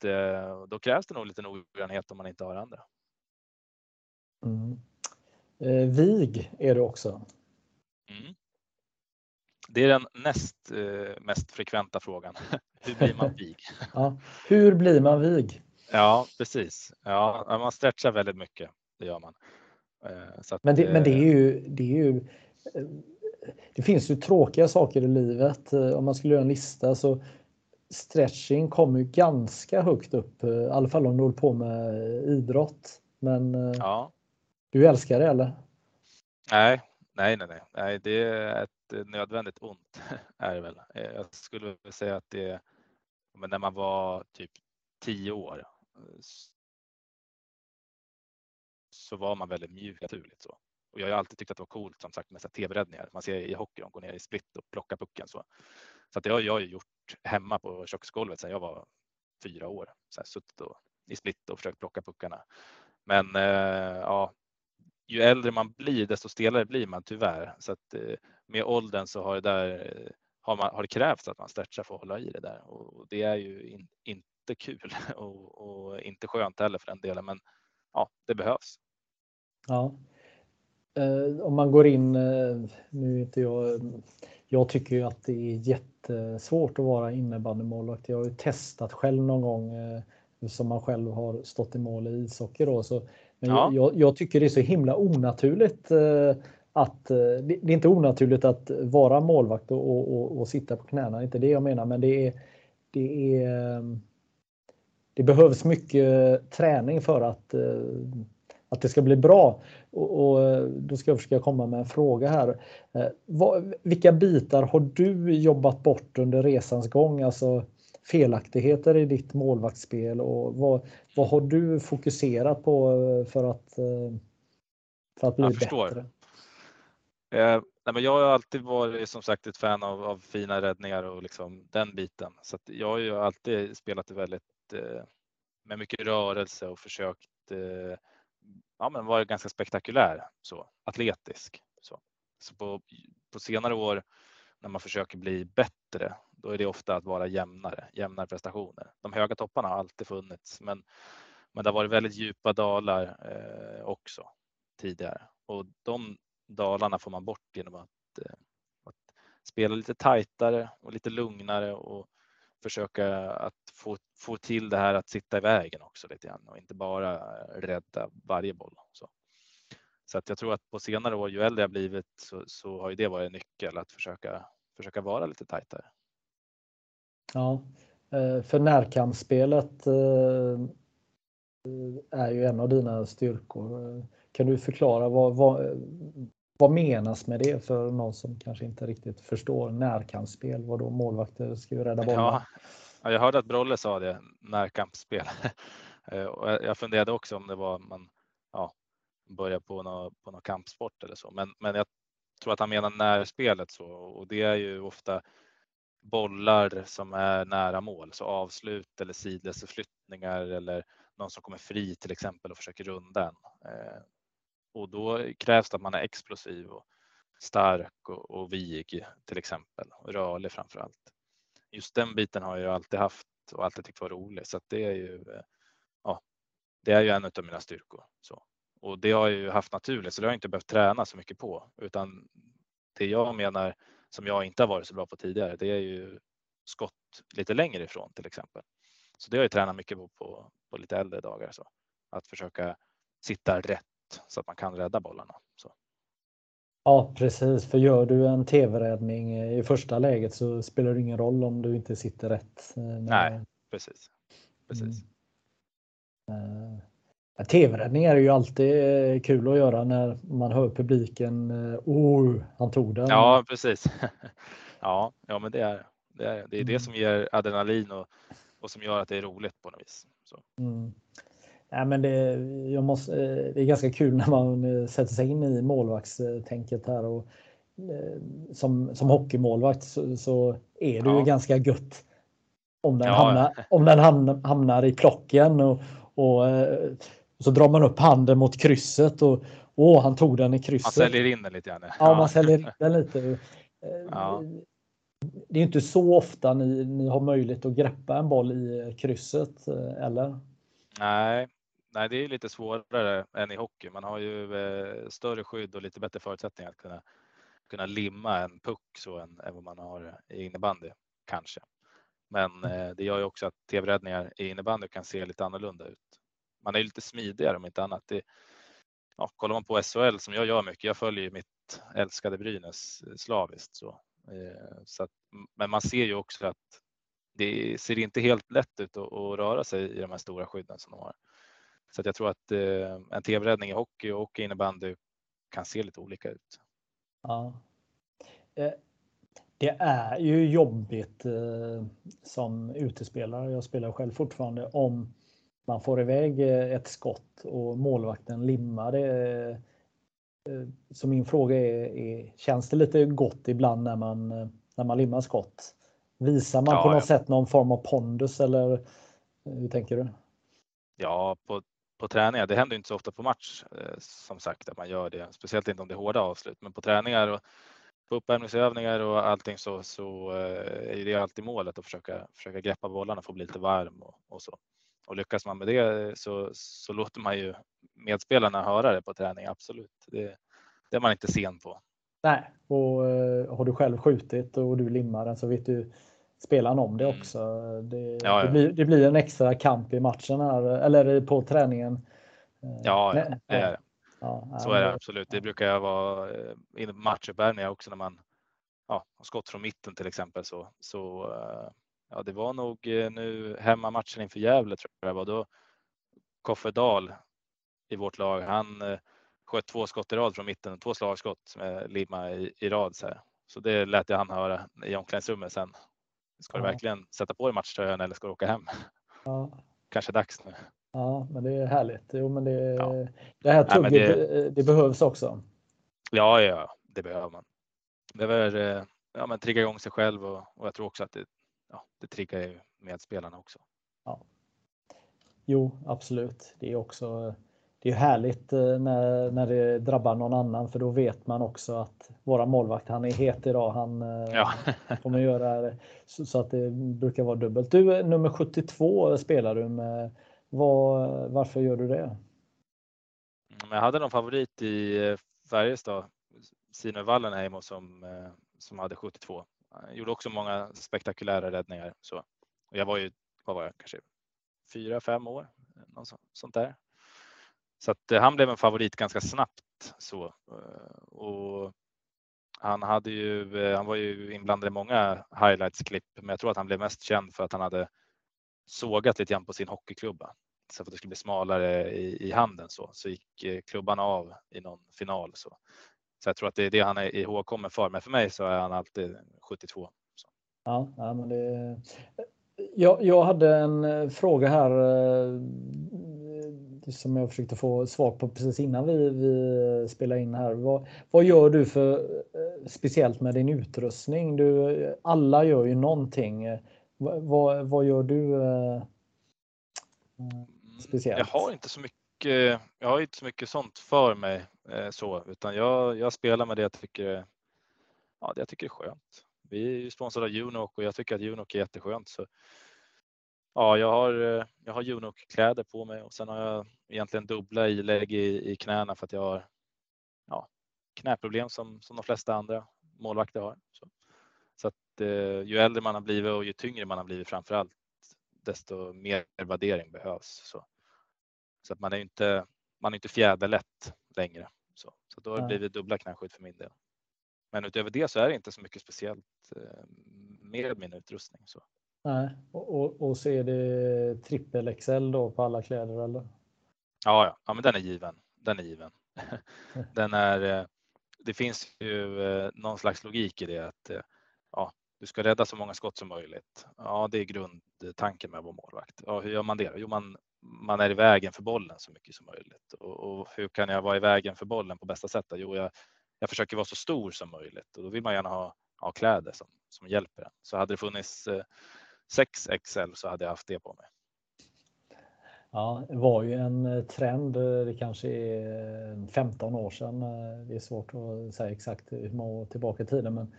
då krävs det nog lite noggrannhet om man inte har andra. Mm. Eh, vig är du också. Mm. Det är den näst eh, mest frekventa frågan. Hur blir man vig? Ja. Hur blir man vig? Ja, precis. Ja, man stretchar väldigt mycket. Det gör man. Eh, att, Men det, men det är eh, ju, det är ju eh, det finns ju tråkiga saker i livet. Eh, Om man skulle göra en lista så stretching kommer ju ganska högt upp, i alla fall om du håller på med idrott. Men Ja, du älskar det eller? nej, nej, nej, nej, nej, det är ett nödvändigt ont är det väl. Eh, jag skulle säga att det men när man var typ tio år eh, så var man väldigt mjuk naturligt så. Och jag har alltid tyckt att det var coolt som sagt med så tv-räddningar. Man ser i hockey, de går ner i split och plockar pucken så. Så att det har jag ju gjort hemma på köksgolvet sedan jag var fyra år. Så här, suttit och, i split och försökt plocka puckarna. Men eh, ja, ju äldre man blir desto stelare blir man tyvärr. Så att eh, med åldern så har det där eh, har, man, har det krävts att man stretchar för att hålla i det där och, det är ju in, inte kul och, och inte skönt heller för den delen. Men ja, det behövs. Ja. Eh, om man går in, nu är inte jag, jag tycker ju att det är jättesvårt att vara innebandymålvakt. Jag har ju testat själv någon gång som man själv har stått i mål i ishockey då. Så, men Ja. jag, jag tycker det är så himla onaturligt eh, att eh, det, det är inte onaturligt att vara målvakt och, och, och, sitta på knäna, inte det jag menar, men det är, det är eh, det behövs mycket träning för att eh, att det ska bli bra. Och, och då ska jag försöka komma med en fråga här. Vad, vilka bitar har du jobbat bort under resans gång? Alltså felaktigheter i ditt målvaktsspel och vad, vad har du fokuserat på för att, för att bli jag bättre? Eh, nej men jag har alltid varit som sagt ett fan av, av fina räddningar och liksom den biten. Så jag har ju alltid spelat väldigt eh, med mycket rörelse och försökt eh, ja, men vara ganska spektakulär, så atletisk. Så, så på, på senare år när man försöker bli bättre, då är det ofta att vara jämnare, jämnare prestationer. De höga topparna har alltid funnits, men, men det har varit väldigt djupa dalar eh, också tidigare och de dalarna får man bort genom att, eh, att spela lite tajtare och lite lugnare och försöka att få, få till det här att sitta i vägen också lite grann och inte bara rädda varje boll. Så, så att jag tror att på senare år, ju äldre jag blivit så, så har ju det varit en nyckel att försöka, försöka vara lite tajtare. Ja, eh, för närkampsspelet eh, är ju en av dina styrkor. Kan du förklara vad, vad, vad menas med det för någon som kanske inte riktigt förstår närkampsspel? Vad då målvakter ska ju rädda bollar? Ja, jag hörde att Brolle sa det, närkampsspel. Eh, jag funderade också om det var man ja, börja på någon, på någon kampsport eller så, men, men jag tror att han menar närspelet så och det är ju ofta bollar som är nära mål, så avslut eller sidledsförflyttningar eller någon som kommer fri till exempel och försöker runda en. Eh, och då krävs det att man är explosiv och stark och, och vig till exempel och rörlig framför allt. Just den biten har jag alltid haft och alltid tyckt var rolig så att det är ju eh, ja, det är ju en av mina styrkor. Så. Och det har jag ju haft naturligt så det har jag inte behövt träna så mycket på utan det jag menar som jag inte har varit så bra på tidigare det är ju skott lite längre ifrån till exempel. Så det har jag tränat mycket på, på, på lite äldre dagar. Så. Att försöka sitta rätt så att man kan rädda bollarna. Så. Ja precis, för gör du en tv-räddning i första läget så spelar det ingen roll om du inte sitter rätt. Eh, Nej, precis. precis. Mm. Uh, tv-räddning är ju alltid eh, kul att göra när man hör publiken. Oh, han tog den. Ja, precis. ja, ja, men det är det, är, det, är det mm. som ger adrenalin och, och som gör att det är roligt på något vis. Så. Mm. Ja, men det, jag måste, eh, det är ganska kul när man eh, sätter sig in i målvaktstänket här. Och, eh, som, som hockeymålvakt så, så är det ja. ju ganska gött om den, ja. hamnar, om den hamnar i plocken och, och, och, så drar man upp handen mot krysset och åh, han tog den i krysset. Man säljer in den lite grann. Ja, ja man säljer in den lite. Ja. Det är inte så ofta ni, ni har möjlighet att greppa en boll i krysset, eller? Nej, nej, det är lite svårare än i hockey. Man har ju eh, större skydd och lite bättre förutsättningar att kunna, kunna limma en puck så än, än vad man har i innebandy kanske. Men mm. eh, det gör ju också att tv-räddningar i innebandy kan se lite annorlunda ut. Man är lite smidigare om inte annat. Det, ja, kollar man på SHL som jag gör mycket, jag följer ju mitt älskade Brynäs eh, slaviskt så. Eh, så att, men man ser ju också att det ser inte helt lätt ut att, att röra sig i de här stora skydden som de har. Så att jag tror att eh, en tv-räddning i hockey och innebandy kan se lite olika ut. Ja. Det är ju jobbigt som utespelare, jag spelar själv fortfarande, om man får iväg ett skott och målvakten limmar det. Så min fråga är, är, känns det lite gott ibland när man, när man limmar skott? Visar man ja, på något ja. sätt någon form av pondus eller hur tänker du? Ja, på, på träningar. Det händer inte så ofta på match eh, som sagt att man gör det, speciellt inte om det är hårda avslut. Men på träningar och på uppvärmningsövningar och allting så, så eh, är det alltid målet att försöka, försöka greppa bollarna, få bli lite varm och, och så. Och lyckas man med det så, så låter man ju medspelarna höra det på träning, absolut. Det, det är man inte sen på. Nej, och uh, har du själv skjutit och du limmar den så vet du spelaren om det mm. också. Det, ja, ja. det, blir, det, blir, en extra kamp i matchen här, eller på träningen. Ja, Nej, det är det. Ja, så är det absolut. Det brukar jag vara eh, i matchuppvärmningar också när man ja, har skott från mitten till exempel. Så, så eh, ja, det var nog eh, nu hemmamatchen inför Gävle tror jag var då Koffe Dahl i vårt lag. Han eh, sköt två skott i rad från mitten, två slagskott med limma i, i rad. Så, här. så det lät jag han höra i omklädningsrummet sen. Ska du verkligen sätta på dig matchtröjan eller ska du åka hem? Ja. Kanske dags nu. Ja, men det är härligt. Jo, men det, ja. det här tugget, det, det, behövs också. Ja, ja, det behöver man. Behöver ja, men trigga igång sig själv och, och jag tror också att det, ja, det triggar ju medspelarna också. Ja. Jo, absolut. Det är också det är härligt eh, när, när det drabbar någon annan för då vet man också att våra målvakt, han är het idag. Han eh, ja. kommer göra det så, så, att det brukar vara dubbelt. Du, nummer 72 spelar du med. Var, varför gör du det? Mm, jag hade någon favorit i eh, Färjestad, Sino Wallenheimo som, som hade 72. Han gjorde också många spektakulära räddningar. Så. jag var ju, vad var jag, kanske fyra, fem år, något sånt där. Så att eh, han blev en favorit ganska snabbt så. Eh, och han hade ju, eh, han var ju inblandad i många highlights-klipp, men jag tror att han blev mest känd för att han hade sågat lite grann på sin hockeyklubba. Så för att det skulle bli smalare i, i handen så, så gick klubban av i någon final. Så så jag tror att det är det han är ihågkommen för, men för mig så är han alltid 72. Så. Ja, ja men det... jag, jag hade en fråga här som jag försökte få svar på precis innan vi, vi spelade in här. Vad, vad gör du för eh, speciellt med din utrustning? Du, alla gör ju någonting. Vad, vad gör du eh, speciellt? Jag har inte så mycket. Jag har inte så mycket sånt för mig eh, Eh, så, utan jag, jag spelar med det jag tycker. Ja, det jag tycker är skönt. Vi är ju sponsrade av Unok och jag tycker att Unok är jätteskönt. Så Ja, jag har, eh, jag har Unok-kläder på mig och sen har jag egentligen dubbla ilägg i, i knäna för att jag har ja, knäproblem som, som de flesta andra målvakter har. Så, så att eh, ju äldre man har blivit och ju tyngre man har blivit framför allt, desto mer värdering behövs. Så, så att man är inte, man är inte fjäderlätt längre. Så, så då har det blivit dubbla knäskydd för min del. Men utöver det så är det inte så mycket speciellt eh, med min utrustning. Så. Nej, och, och, och så är det trippel XL då på alla kläder eller? Ja, ja, ja men den är given. Den är given. den är, eh, det finns ju eh, någon slags logik i det att ja, du ska rädda så många skott som möjligt. Ja, det är grundtanken med att vara målvakt. Ja, hur gör man det? Jo, man, man är i vägen för bollen så mycket som möjligt. Och, och hur kan jag vara i vägen för bollen på bästa sätt? Jo, jag, jag försöker vara så stor som möjligt och då vill man gärna ha, ha kläder som, som hjälper en. Så hade det funnits 6 XL så hade jag haft det på mig. Ja, det var ju en eh, trend. Eh, det kanske är 15 år sedan. Eh, det är svårt att säga exakt hur många år tillbaka i tiden, men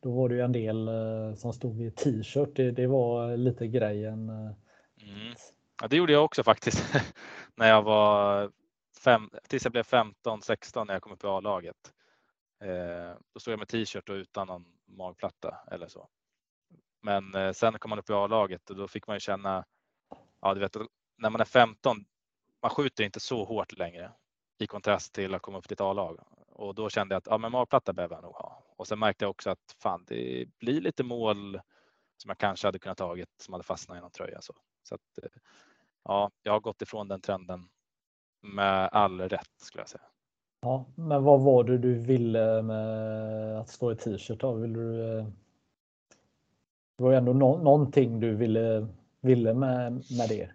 då var det ju en del som stod i t-shirt. Det, det, var lite grejen. Mm. Ja, det gjorde jag också faktiskt när jag var fem, tills jag blev 15, 16 när jag kom upp i A-laget. Eh, då stod jag med t-shirt och utan någon magplatta eller så. Men eh, sen kom man upp i A-laget och då fick man ju känna, ja du vet, när man är 15, man skjuter inte så hårt längre i kontrast till att komma upp till ett A-lag. Och då kände jag att ja, men magplatta behöver jag nog ha. Och sen märkte jag också att fan, det blir lite mål som jag kanske hade kunnat tagit som hade fastnat i någon tröja. Så, så att, eh, ja, jag har gått ifrån den trenden med all rätt skulle jag säga. Ja, men vad var det du ville med att stå i t-shirt? Vill du eh, det var ju ändå no någonting du ville, ville med, med det.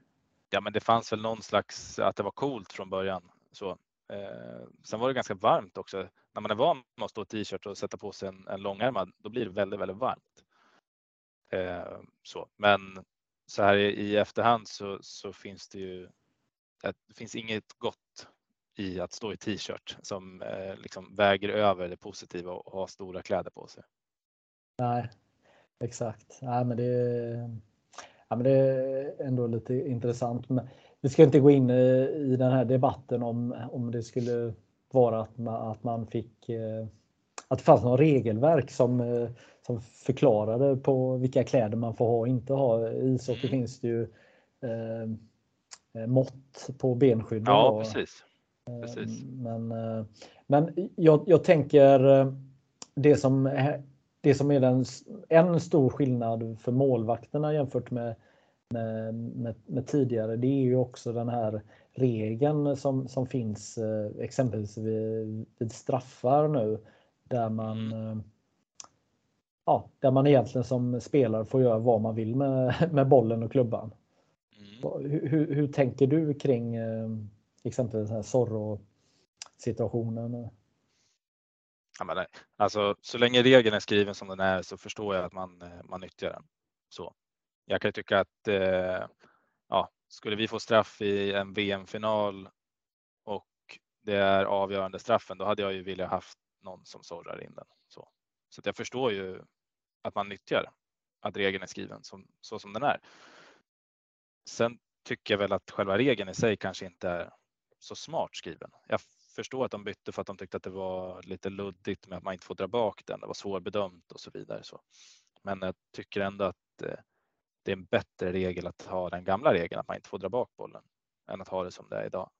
Ja, men det fanns väl någon slags att det var coolt från början. Så, eh, sen var det ganska varmt också. När man är van med att stå i t-shirt och sätta på sig en, en långärmad, då blir det väldigt, väldigt varmt. Eh, så, men så här i, i efterhand så, så finns det ju. Det finns inget gott i att stå i t-shirt som eh, liksom väger över det positiva och ha stora kläder på sig. Nej, Exakt. Nej, men det, ja, men det är ändå lite intressant. Men vi ska inte gå in i den här debatten om, om det skulle vara att man, att man fick eh, att det fanns något regelverk som, eh, som förklarade på vilka kläder man får ha och inte ha. I ishockey mm. finns det ju eh, eh mått på benskydd. Ja, precis. precis. Men, men jag, jag tänker det som det som är den, en stor skillnad för målvakterna jämfört med, med, med, med, tidigare, det är ju också den här regeln som, som finns eh, exempelvis vid, vid straffar nu där man mm. eh, ja, där man egentligen som spelare får göra vad man vill med, med bollen och klubban. Mm. Hur, hur, tänker du kring eh, exempelvis Zorro-situationen? Ja, men, alltså, så länge regeln är skriven som den är så förstår jag att man, eh, man nyttjar den. Så. Jag kan tycka att eh, ja, skulle vi få straff i en VM-final och det är avgörande straffen, då hade jag ju velat haft någon som sorrar in den. Så, så jag förstår ju att man nyttjar att regeln är skriven som, så som den är. Sen tycker jag väl att själva regeln i sig kanske inte är så smart skriven. Jag förstår att de bytte för att de tyckte att det var lite luddigt med att man inte får dra bak den. Det var svårbedömt och så vidare. Så. Men jag tycker ändå att eh, det är en bättre regel att ha den gamla regeln att man inte får dra bak bollen än att ha det som det är idag.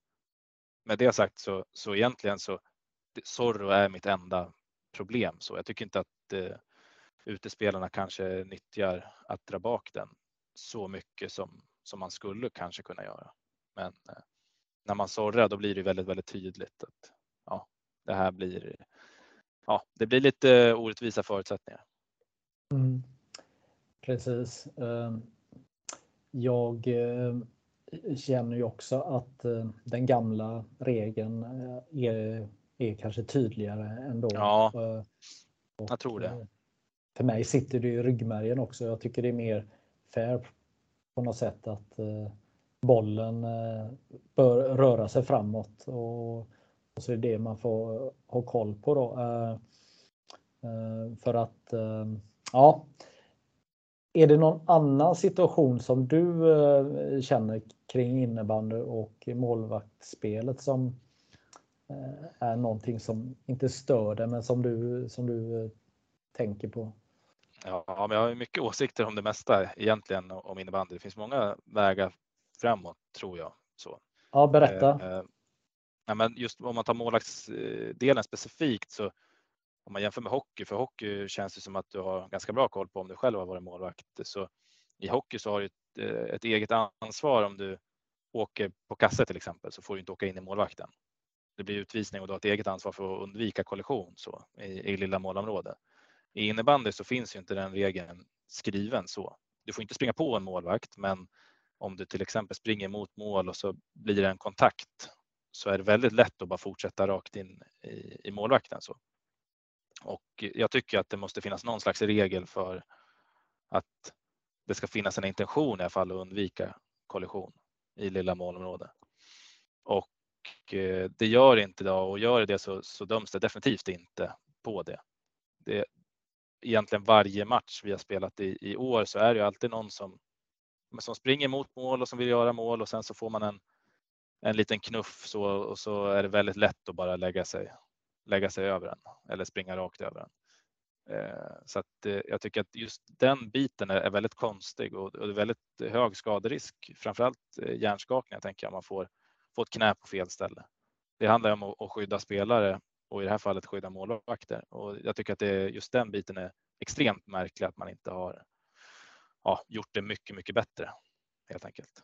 Med det sagt så, så egentligen så Zorro är mitt enda problem. Så jag tycker inte att eh, utespelarna kanske nyttjar att dra bak den så mycket som, som man skulle kanske kunna göra. Men eh, när man sorrar då blir det väldigt, väldigt tydligt att ja, det här blir, ja, det blir lite orättvisa förutsättningar. Mm. Precis. Ehm, jag eh, känner ju också att eh, den gamla regeln eh, är, är kanske tydligare ändå. Ja, och, jag tror det. För mig sitter det i ryggmärgen också. Jag tycker det är mer fair på något sätt att bollen bör röra sig framåt och, så är det det man får ha koll på då. För att ja, är det någon annan situation som du eh, känner kring innebandy och målvaktsspelet som eh, är någonting som inte stör dig men som du, som du eh, tänker på? Ja, men jag har mycket åsikter om det mesta egentligen om innebandy. Det finns många vägar framåt tror jag. Så. Ja, berätta. Eh, ja, men just om man tar målvaktsdelen specifikt så om man jämför med hockey, för hockey känns det som att du har ganska bra koll på om du själv har varit målvakt. Så i hockey så har du ett, eh, ett eget ansvar om du åker på kasse till exempel så får du inte åka in i målvakten. Det blir utvisning och du har ett eget ansvar för att undvika kollision så, i, i lilla målområde. I innebandy så finns ju inte den regeln skriven så. Du får inte springa på en målvakt, men om du till exempel springer mot mål och så blir det en kontakt så är det väldigt lätt att bara fortsätta rakt in i, i målvakten. Så. Och jag tycker att det måste finnas någon slags regel för att det ska finnas en intention i alla fall att undvika kollision i lilla målområde. Och eh, det gör inte idag och gör det så, så döms det definitivt inte på det. det. Egentligen varje match vi har spelat i, i år så är det alltid någon som, som springer mot mål och som vill göra mål och sen så får man en, en liten knuff så, och så är det väldigt lätt att bara lägga sig lägga sig över den eller springa rakt över den. Eh, så att eh, jag tycker att just den biten är väldigt konstig och det är väldigt hög skaderisk, framförallt eh, hjärnskakningar tänker jag man får, får ett knä på fel ställe. Det handlar om att skydda spelare och i det här fallet skydda målvakter och jag tycker att det, just den biten är extremt märklig att man inte har ja, gjort det mycket, mycket bättre helt enkelt.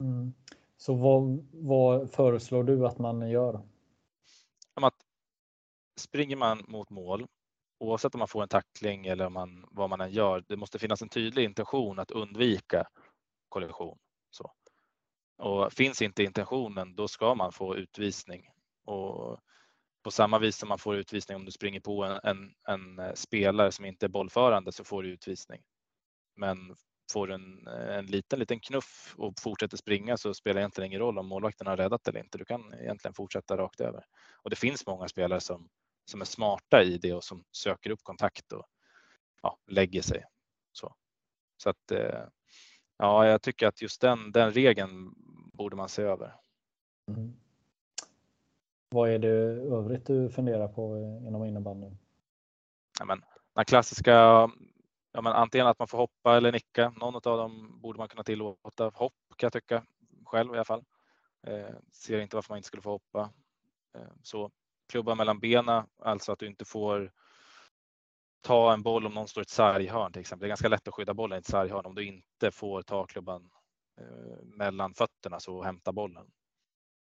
Mm. Så vad, vad föreslår du att man gör? Att springer man mot mål, oavsett om man får en tackling eller man, vad man än gör, det måste finnas en tydlig intention att undvika kollision. Så. Och finns inte intentionen, då ska man få utvisning. Och på samma vis som man får utvisning om du springer på en, en, en eh, spelare som inte är bollförande så får du utvisning. Men får en, eh, en liten, liten knuff och fortsätter springa så spelar det egentligen ingen roll om målvakten har räddat eller inte. Du kan egentligen fortsätta rakt över. Och det finns många spelare som som är smarta i det och som söker upp kontakt och ja, lägger sig. Så, så att eh, ja, jag tycker att just den, den regeln borde man se över. Mm. Vad är det övrigt du funderar på inom innebandyn? Ja, men, den klassiska, ja, men antingen att man får hoppa eller nicka. Någon av dem borde man kunna tillåta. Hopp kan jag tycka själv i alla fall. Eh, ser inte varför man inte skulle få hoppa. Eh, så klubba mellan benen, alltså att du inte får ta en boll om någon står i ett sarghörn till exempel. Det är ganska lätt att skydda bollen i ett sarghörn om du inte får ta klubban eh, mellan fötterna så hämta bollen.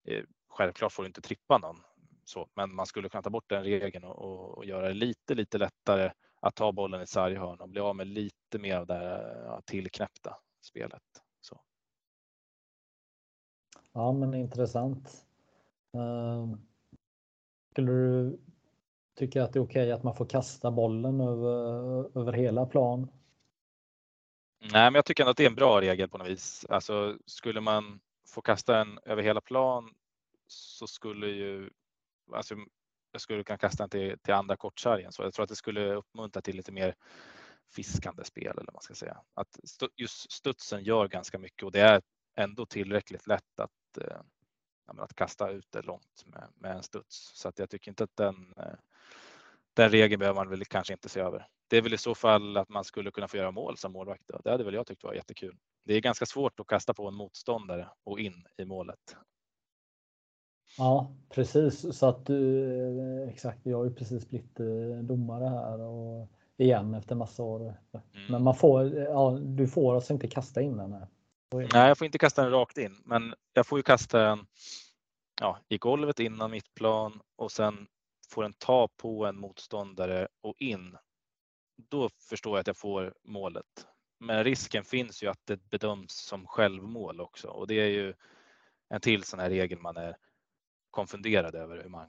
Eh, självklart får du inte trippa någon, så, men man skulle kunna ta bort den regeln och, och, och göra det lite, lite lättare att ta bollen i ett sarghörn och bli av med lite mer av det ja, tillknäppta spelet. Så. Ja, men intressant. Uh, skulle du tycker att det är okej okay att man får kasta bollen över, över hela plan? Nej, men jag tycker ändå att det är en bra regel på något vis. Alltså skulle man få kasta den över hela plan så skulle ju alltså, jag skulle kunna kasta den till, till andra kortsargen. Så jag tror att det skulle uppmuntra till lite mer fiskande spel eller vad man ska säga. Att just studsen gör ganska mycket och det är ändå tillräckligt lätt att, eh, att kasta ut det långt med, med en studs. Så att jag tycker inte att den, eh, den regeln behöver man väl kanske inte se över. Det är väl i så fall att man skulle kunna få göra mål som målvakt. Då. Det hade väl jag tyckt var jättekul. Det är ganska svårt att kasta på en motståndare och in i målet. Ja, precis. Så att du, eh, exakt, jag har ju precis blivit eh, domare här och igen efter massa år. Mm. Men man får, ja, du får alltså inte kasta in den här. Nej, jag får inte kasta den rakt in, men jag får ju kasta den ja, i golvet innan mittplan och sen får den ta på en motståndare och in. Då förstår jag att jag får målet. Men risken finns ju att det bedöms som självmål också och det är ju en till sån här regel man är konfunderad över hur man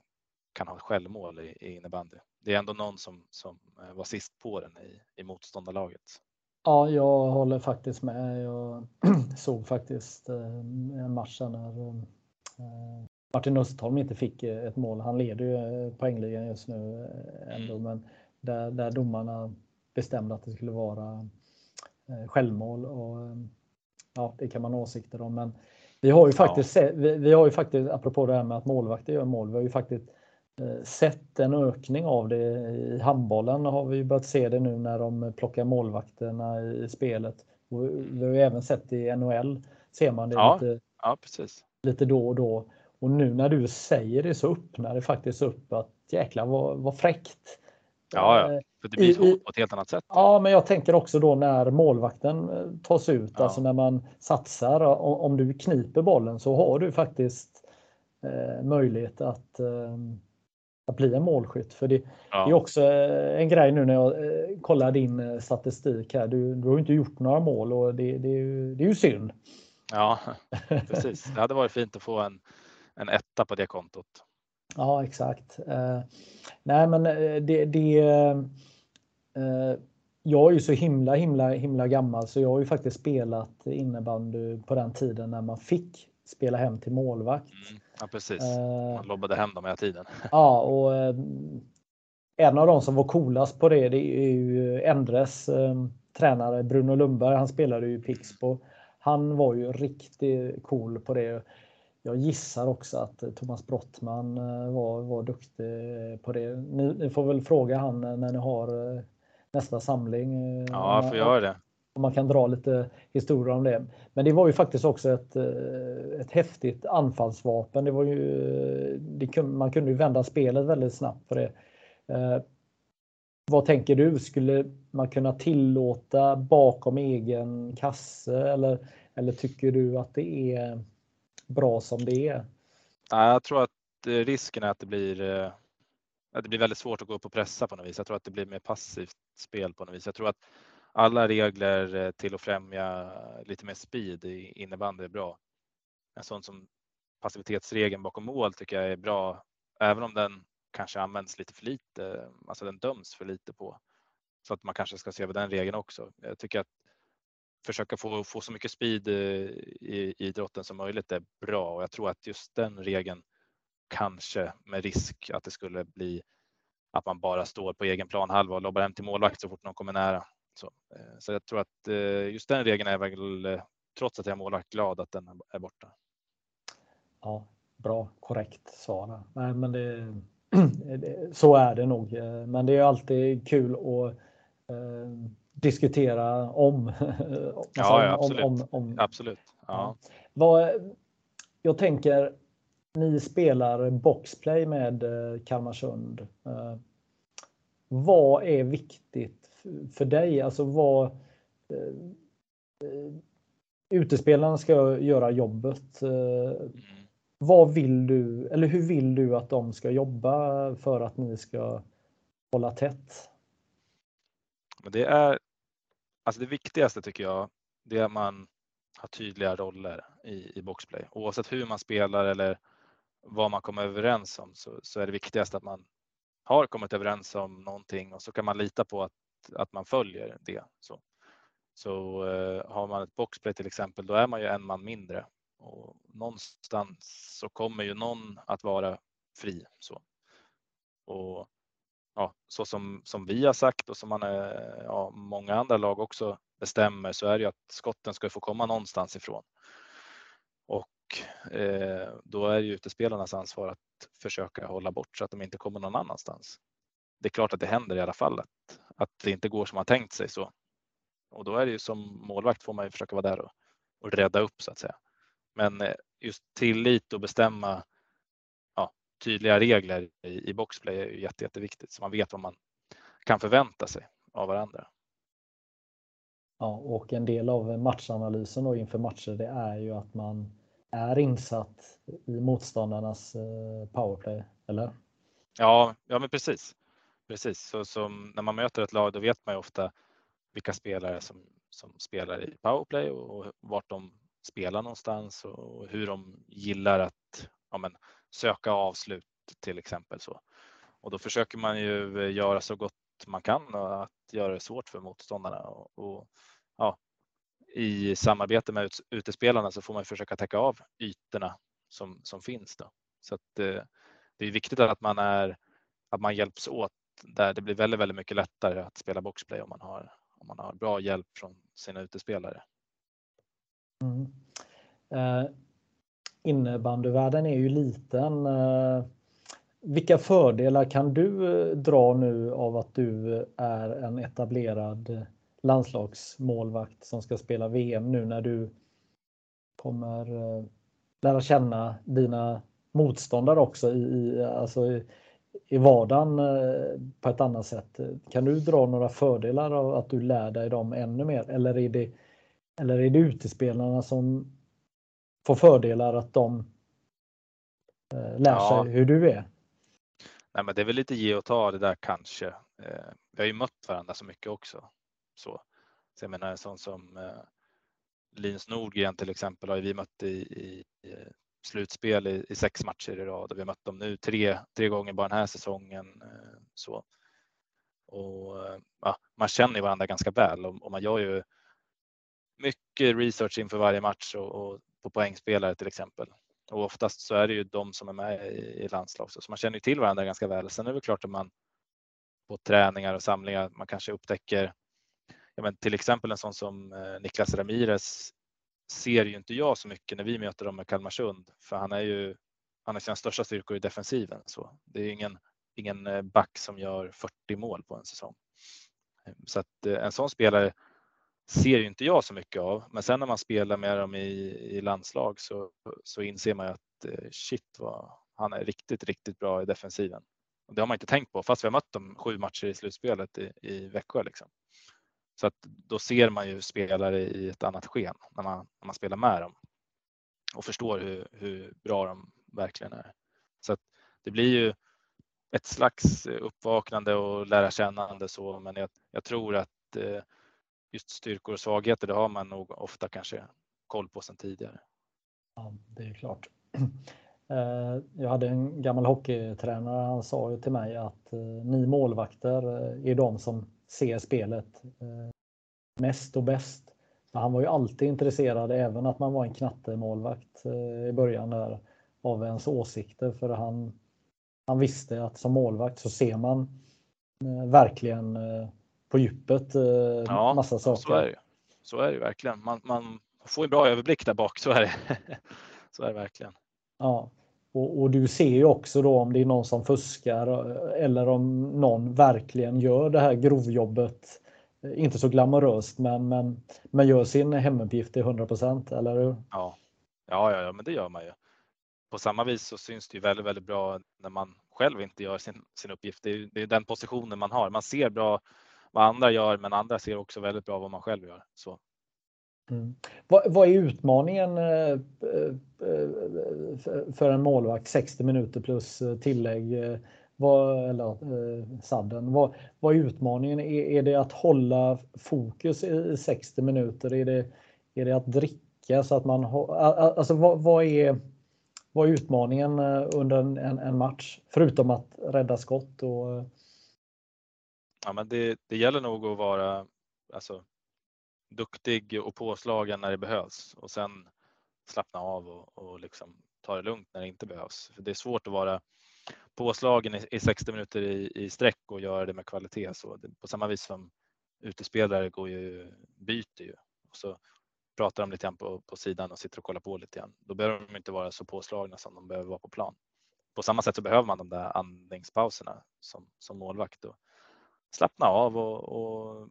kan ha självmål i, i innebandy. Det är ändå någon som, som eh, var sist på den i, i motståndarlaget. Ja, jag håller faktiskt med. Jag såg faktiskt eh, en match när eh, Martin Östholm inte fick ett mål. Han leder ju poängligan just nu ändå, men där, där domarna bestämde att det skulle vara självmål och ja, det kan man ha åsikter om, men vi har ju faktiskt, ja. vi, vi, har ju faktiskt, apropå det här med att målvakter gör mål, vi har ju faktiskt eh, sett en ökning av det i handbollen har vi börjat se det nu när de plockar målvakterna i spelet. Och vi har ju även sett det i NHL, ser man det ja, lite, ja, precis. lite då och då. Och nu när du säger det så öppnar det faktiskt upp att jäklar vad, vad fräckt. Ja, ja. Eh, för det blir så på ett helt annat sätt. Ja, men jag tänker också då när målvakten eh, tas ut, ja. alltså när man satsar. Om du kniper bollen så har du faktiskt eh, möjlighet att, eh, att bli en målskytt. För det, ja. det, är också eh, en grej nu när jag eh, kollar din eh, statistik här. Du, du har inte gjort några mål och det, det, är, ju, det är ju synd. Ja, precis. Det hade varit fint att få en, en etta på det kontot. Ja, exakt. Eh, nej, men det, det Eh, jag är ju så himla, himla, himla gammal så jag har ju faktiskt spelat innebandy på den tiden när man fick spela hem till målvakt. Mm, ja, precis. Eh, man lobbade hem dem hela tiden. Ja, och eh, en av de som var coolast på det, det är ju Endres tränare Bruno Lundberg. Han spelade ju Pixbo. Han var ju riktigt cool på det. Jag gissar också att Thomas Brottman var, var duktig på det. Ni, ni får väl fråga han när ni har nästa samling. Eh, ja, jag får göra det. Och man kan dra lite historier om det. Men det var ju faktiskt också ett, eh, ett häftigt anfallsvapen. Det var ju, eh, det, man kunde ju vända spelet väldigt snabbt på det. Eh, vad tänker du? Skulle man kunna tillåta bakom egen kasse eller, eller tycker du att det är bra som det är? Jag tror att eh, risken är att det blir det blir väldigt svårt att gå upp och pressa på något vis. Jag tror att det blir mer passivt spel på något vis. Jag tror att alla regler eh, till att främja lite mer speed i innebandy är bra. En sån som passivitetsregeln bakom mål tycker jag är bra, även om den kanske används lite för lite, alltså den döms för lite på. Så att man kanske ska se över den regeln också. Jag tycker att försöka få, få så mycket speed eh, i, i idrotten som möjligt är bra och jag tror att just den regeln kanske med risk att det skulle bli att man bara står på egen planhalva och lobbar hem till målvakt så fort någon kommer nära. Så, eh, så jag tror att eh, just den regeln är väl, eh, trots att jag målvakt, glad att den är borta. Ja, bra, korrekt svar. Nej, men det, så är det nog. Men det är alltid kul att diskutera om. ja, ja, absolut. Om, om, om, absolut. Ja. Vad, jag tänker ni spelar boxplay med Kalmarsund. Vad är viktigt för dig? Alltså vad eh, utespelarna ska göra jobbet. Mm. Vad vill du eller hur vill du att de ska jobba för att ni ska hålla tätt? Det är alltså det viktigaste tycker jag. Det är att man har tydliga roller i, i boxplay oavsett hur man spelar eller vad man kommer överens om så, så är det viktigast att man har kommit överens om någonting och så kan man lita på att, att man följer det. Så, så eh, har man ett boxplay till exempel, då är man ju en man mindre och någonstans så kommer ju någon att vara fri. Så. Och ja, så som, som vi har sagt och som man, eh, ja, många andra lag också bestämmer så är det ju att skotten ska få komma någonstans ifrån. Och eh, då är det ju utespelarnas ansvar att försöka hålla bort så att de inte kommer någon annanstans. Det är klart att det händer i alla fall att, att det inte går som man tänkt sig så. Och då är det ju som målvakt får man ju försöka vara där och, och rädda upp så att säga. Men eh, just tillit och bestämma ja, tydliga regler i, i boxplay är ju jätte, jätteviktigt så man vet vad man kan förvänta sig av varandra. Ja, och en del av matchanalysen då inför matcher det är ju att man är insatt i motståndarnas eh, powerplay, eller? Ja, ja men precis. Precis, så som när man möter ett lag då vet man ju ofta vilka spelare som, som spelar i powerplay och vart de spelar någonstans och hur de gillar att ja, men, söka avslut till exempel. så. Och då försöker man ju eh, göra så gott man kan och att göra det svårt för motståndarna. Och, och ja, I samarbete med utespelarna så får man försöka täcka av ytorna som, som finns. Då. Så att, eh, det är viktigt att man, är, att man hjälps åt där det blir väldigt, väldigt mycket lättare att spela boxplay om man har, om man har bra hjälp från sina utespelare. Mm. Eh, innebandyvärlden är ju liten. Eh, vilka fördelar kan du eh, dra nu av att du eh, är en etablerad landslagsmålvakt som ska spela VM nu när du kommer eh, lära känna dina motståndare också i, i, alltså i, i vardagen eh, på ett annat sätt. Kan du dra några fördelar av att du lär dig dem ännu mer eller är det, eller är det utespelarna som får fördelar att de eh, lär ja. sig hur du är? Nej, men det är väl lite ge och ta det där kanske. Vi har ju mött varandra så mycket också. Så, så jag menar en sån som eh, Linus Nordgren till exempel har vi mött i, i, i slutspel i, i, sex matcher i rad och vi har mött dem nu tre, tre gånger bara den här säsongen. Eh, så. Och, eh, ja, man känner varandra ganska väl och, och, man gör ju mycket research inför varje match och, och, på poängspelare till exempel. Och oftast så är det ju de som är med i, i landslag så man känner ju till varandra ganska väl. Sen är det klart att man på träningar och samlingar man kanske upptäcker ja, men till exempel en sån som eh, Niklas Ramirez ser ju inte jag så mycket när vi möter dem med Kalmarsund, för han är ju han har sina största styrkor i defensiven. Så det är ingen, ingen eh, back som gör 40 mål på en säsong. Ehm, så att eh, en sån spelare ser ju inte jag så mycket av. Men sen när man spelar med dem i, i landslag så, så inser man ju att eh, shit vad han är riktigt, riktigt bra i defensiven. Och det har man inte tänkt på fast vi har mött dem sju matcher i slutspelet i, i Växjö. Liksom. Så att då ser man ju spelare i ett annat sken när man, när man spelar med dem och förstår hur, hur bra de verkligen är. Så att det blir ju ett slags eh, uppvaknande och lära kännande så, men jag, jag tror att eh, just styrkor och svagheter, det har man nog ofta kanske koll på sedan tidigare. Ja, det är klart. Eh, jag hade en gammal hockeytränare, han sa ju till mig att eh, ni målvakter är de som ser spelet eh, mest och bäst. Han var ju alltid intresserad, även att man var en knattemålvakt eh, i början där, av ens åsikter. För han, han visste att som målvakt så ser man eh, verkligen på djupet ja, massa saker. Så är det, så är det verkligen. Man, man får en bra överblick där bak, så är det. så är det verkligen. Ja, och, och, du ser ju också då om det är någon som fuskar eh, eller om någon verkligen gör det här grovjobbet. Eh, inte så glamoröst men, men, men gör sin hemuppgift till 100 eller hur? Ja. Ja, ja, ja, men det gör man ju. på samma vis så syns det ju väldigt, väldigt bra när man själv inte gör sin, sin uppgift. Det är, det är den positionen man har. Man ser bra vad andra gör, men andra ser också väldigt bra vad man själv gör. Så. Mm. Vad, vad, är utmaningen eh, eh, eh, för en målvakt? 60 minuter plus tillägg. Vad, eller sadden. Vad, vad är utmaningen? Är, är det att hålla fokus i 60 minuter? Är det, är det att dricka så att man har, alltså vad, vad är vad är utmaningen under en, en, match? Förutom att rädda skott och Ja, men det, det gäller nog att vara alltså, duktig och påslagen när det behövs och sen slappna av och, och liksom ta det lugnt när det inte behövs. För det är svårt att vara påslagen i, i 60 minuter i, i sträck och göra det med kvalitet. Så det, på samma vis som utespelare går ju, byter ju och så pratar de lite grann på, på sidan och sitter och kollar på lite grann. Då behöver de inte vara så påslagna som de behöver vara på plan. På samma sätt så behöver man de där andningspauserna som, som målvakt och slappna av och, och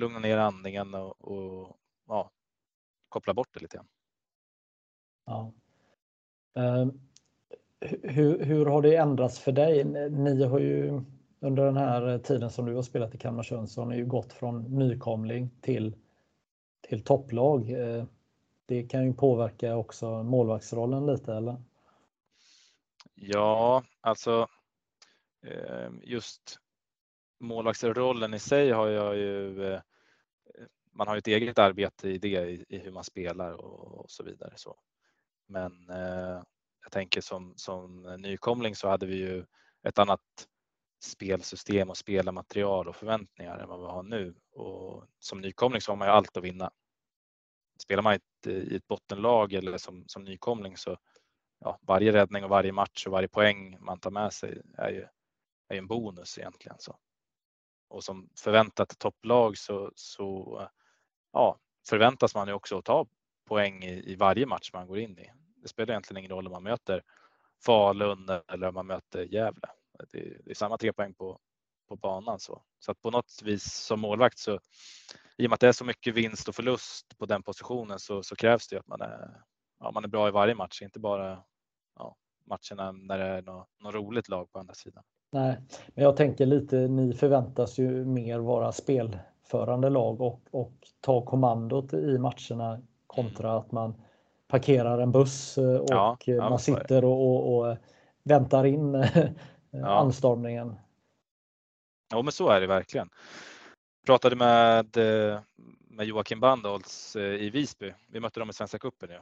lugna ner andningen och, och ja, koppla bort det lite grann. Ja. Uh, hur, hur har det ändrats för dig? Ni har ju under den här tiden som du har spelat i har ni ju gått från nykomling till, till topplag. Uh, det kan ju påverka också målvaktsrollen lite eller? Ja, alltså ehm, just målvaktsrollen i sig har jag ju eh, man har ett eget arbete i det, i, i hur man spelar och, och, så vidare. Så. Men eh, jag tänker som, som nykomling så hade vi ju ett annat spelsystem och spelarmaterial och förväntningar än vad vi har nu. Och som nykomling så har man ju allt att vinna. Spelar man i ett, i ett bottenlag eller som, som nykomling så ja, varje räddning och varje match och varje poäng man tar med sig är ju, är ju en bonus egentligen. Så. Och som förväntat topplag så, så ja, förväntas man ju också att ta poäng i, i varje match man går in i. Det spelar egentligen ingen roll om man möter Falun eller om man möter Gävle. Det, det är samma tre poäng på, på banan så. Så att på något vis som målvakt så i och med att det är så mycket vinst och förlust på den positionen så, så krävs det att man är, ja, man är bra i varje match, inte bara ja, matcherna när det är något, något roligt lag på andra sidan. Nej, men jag tänker lite, ni förväntas ju mer vara spel spelförande lag och, och ta kommandot i matcherna kontra mm. att man parkerar en buss eh, och ja, man sitter och, och, och, väntar in ja. anstormningen. Ja, men så är det verkligen. Jag pratade med, eh, med Joakim Bandholtz eh, i Visby. Vi mötte dem i Svenska cupen nu.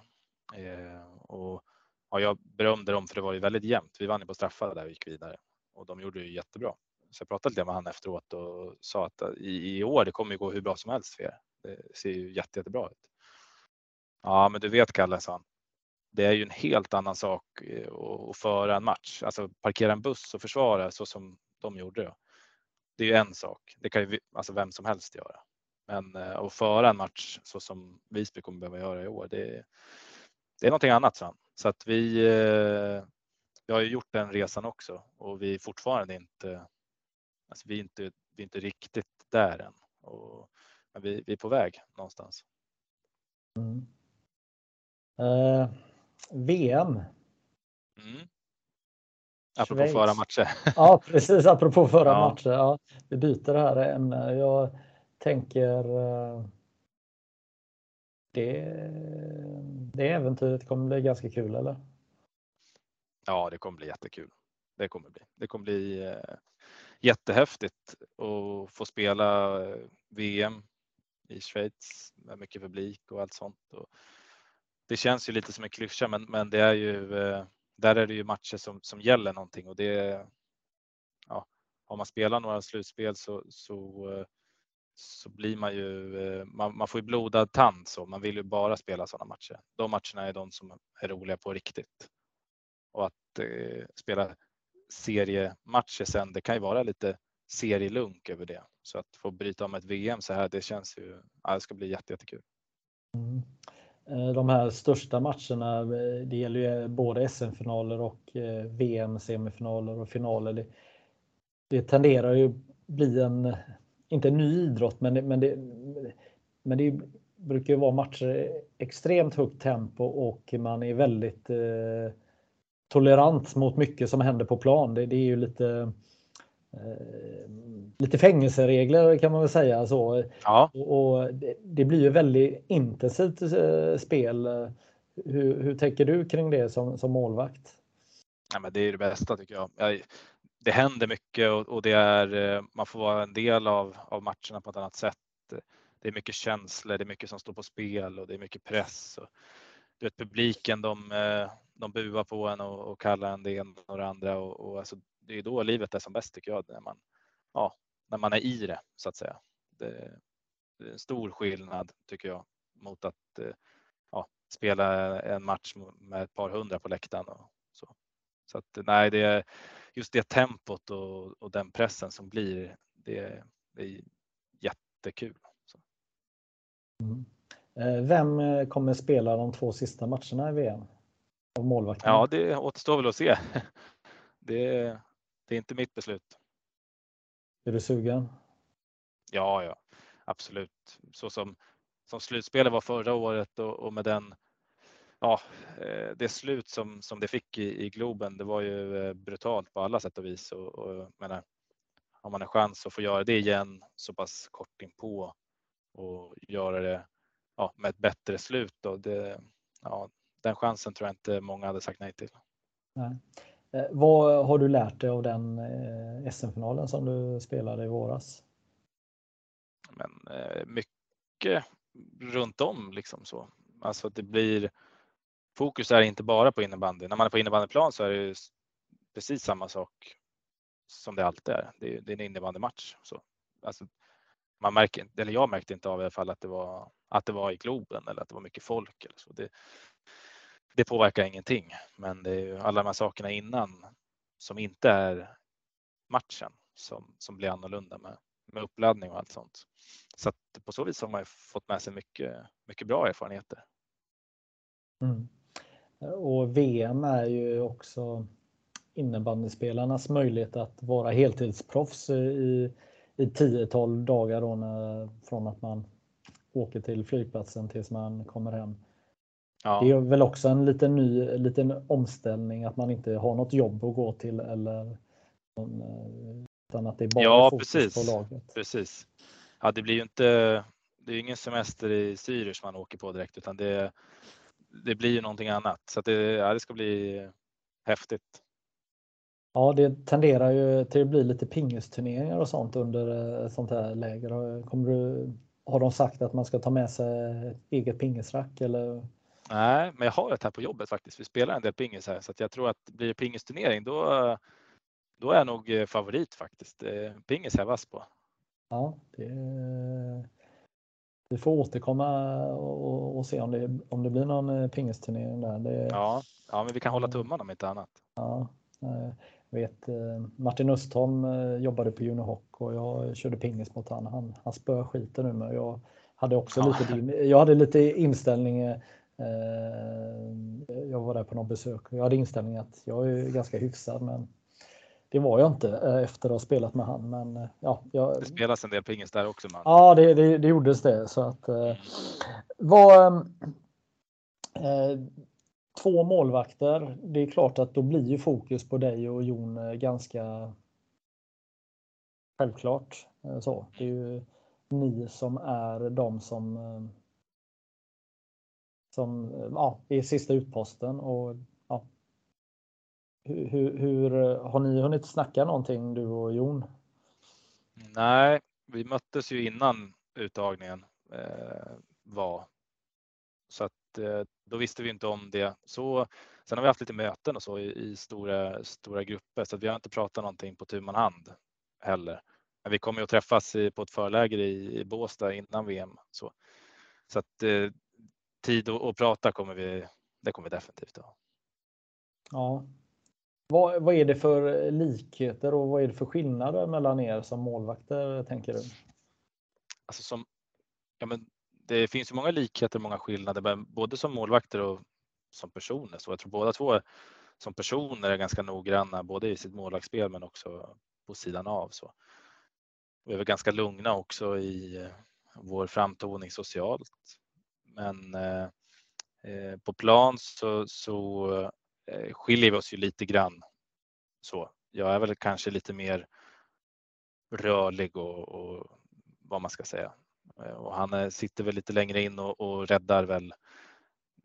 Och ja, jag berömde dem för det var ju väldigt jämnt. Vi vann ju på straffar där och gick vidare och de gjorde ju jättebra. Så jag pratade lite med han efteråt och sa att eh, i, i år det kommer ju gå hur bra som helst för er. Det ser ju jätte, jättebra ut. Ja, men du vet Kalle, sa han. Det är ju en helt annan sak eh, att föra en match, alltså parkera en buss och försvara så som de gjorde. Då. Det är ju en sak. Det kan ju alltså vem som helst göra. Men eh, att föra en match så som Visby kommer behöva göra i år, det, det är någonting annat. Så, så att vi, vi har ju gjort den resan också och vi är fortfarande inte, alltså vi är inte, vi är inte riktigt där än. Och, men vi, vi är på väg någonstans. Mm. Eh, VM. Mm. Apropå Schweiz. förra matcher. ja, precis. Apropå förra ja. matcher. Ja, vi byter här ämne. Jag tänker eh, det, det äventyret kommer bli ganska kul, eller? Ja, det kommer bli jättekul. Det kommer bli. Det kommer bli eh, jättehäftigt att få spela eh, VM i Schweiz med mycket publik och allt sånt. Och det känns ju lite som en klyscha, men, men det är ju eh, där är det ju matcher som, som gäller någonting och det. Ja, har man spelat några slutspel så, så, eh, så blir man ju, man, man får ju blodad tand så man vill ju bara spela sådana matcher. De matcherna är de som är roliga på riktigt och att eh, spela seriematcher sen, det kan ju vara lite serielunk över det. Så att få bryta om ett VM så här, det känns ju, ja, det ska bli jättekul. Mm. Eh, de här största matcherna, eh, det gäller ju eh, både SM-finaler och VM-semifinaler och finaler. Det, det tenderar ju bli en, inte en ny idrott, men det, men det, men det brukar ju vara matcher extremt högt tempo och man är väldigt tolerant mot mycket som händer på plan. Det, det är ju lite eh, lite fängelseregler kan man väl säga så. Ja. Och, och det, det blir ju väldigt intensivt eh, spel. Hur, hur tänker du kring det som, som målvakt? Ja, men det är det bästa tycker jag. jag det händer mycket och, och, det är, eh, man får vara en del av, av matcherna på ett annat sätt. Det är mycket känslor, det är mycket som står på spel och det är mycket press. Och, du vet, publiken de, eh, de buar på en och, och kallar en det ena och det andra. Och, och alltså, det är då livet är som bäst tycker jag, när man, ja, när man är i det så att säga. Det, det är en stor skillnad tycker jag mot att eh, ja, spela en match med ett par hundra på läktaren. Och så så att, nej, det är just det tempot och, och den pressen som blir. Det, det är jättekul. Mm. Eh, vem eh, kommer spela de två sista matcherna i VM? Av målvakterna? Ja, det återstår väl att se. Det, det är inte mitt beslut. Är du sugen? Ja, ja, absolut. Så som, som slutspelet var förra året och, och med den ja, eh, det slut som, som det fick i, i Globen, det var ju brutalt på alla sätt och vis. Och, och menar, har man en chans att få göra det igen så pass kort inpå och göra det ja, med ett bättre slut. Då, det, ja, den chansen tror jag inte många hade sagt nej till. Nej. Eh, vad har du lärt dig av den eh, SM-finalen som du spelade i våras? Men, eh, mycket runt om liksom så. Alltså att det blir fokus är inte bara på innebandy. När man är på innebandyplan så är det precis samma sak som det alltid är. Det är, det är en innebandymatch. Så, alltså, man märker, eller jag märkte inte av i alla fall att det var att det var i Globen eller att det var mycket folk. Eller så. Det, det påverkar ingenting, men det är ju alla de här sakerna innan som inte är matchen som, som blir annorlunda med, med uppladdning och allt sånt. Så att på så vis har man fått med sig mycket, mycket bra erfarenheter. Mm. Och VM är ju också innebandyspelarnas möjlighet att vara heltidsproffs i, i 10-12 dagar då när, från att man åker till flygplatsen tills man kommer hem. Ja. Det är väl också en liten ny liten omställning att man inte har något jobb att gå till eller utan att det är bara ja, fokus precis. på laget. Precis. Ja, det blir ju inte. Det är ingen semester i Zürich man åker på direkt utan det, det blir ju någonting annat så att det, ja, det ska bli häftigt. Ja, det tenderar ju till att bli lite pingisturneringar och sånt under ett sånt här läger. Kommer du har de sagt att man ska ta med sig eget pingisrack eller? Nej, men jag har ett här på jobbet faktiskt. Vi spelar en del pingis här så att jag tror att blir det pingisturnering då, då är jag nog eh, favorit faktiskt. Pingis är jag vass på. Ja, det, vi får återkomma och, och, se om det, om det blir någon eh, pingisturnering där. Det, ja, ja, men vi kan hålla tummarna om inte annat. Ja, vet, eh, Martin Östholm eh, jobbade på Unihoc och jag körde pingis mot honom. Han, han spöar skiten nu men jag hade också ja. lite, jag hade lite inställning. Eh, jag var där på något besök och jag hade inställning att jag är ganska hyfsad men det var jag inte efter att ha spelat med han. Men, ja, jag... Det spelas en del pingis där också. Man. Ja, det, det, det gjordes det. Så att, eh, vad, eh, två målvakter. Det är klart att då blir ju fokus på dig och Jon eh, ganska självklart. Eh, så. Det är ju ni som är de som eh, som ja, är sista utposten. Och, ja. hur, hur, hur, har ni hunnit snacka någonting du och Jon? Nej, vi möttes ju innan uttagningen eh, var. Så att eh, då visste vi inte om det. Så, sen har vi haft lite möten och så i, i stora, stora grupper så vi har inte pratat någonting på tu man hand heller. Men vi kommer att träffas i, på ett förläger i, i Båstad innan VM. Så, så att eh, tid att, att prata kommer vi, det kommer vi definitivt ha. Ja. Vad, vad är det för likheter och vad är det för skillnader mellan er som målvakter tänker du? Alltså som, ja men det finns ju många likheter och många skillnader, både som målvakter och som personer. Så jag tror båda två som personer är ganska noggranna, både i sitt målvaktsspel men också på sidan av. Så. Vi är väl ganska lugna också i eh, vår framtoning socialt. Men eh, eh, på plan så, så eh, skiljer vi oss ju lite grann. Så jag är väl kanske lite mer rörlig och, och vad man ska säga. Och han sitter väl lite längre in och, och räddar väl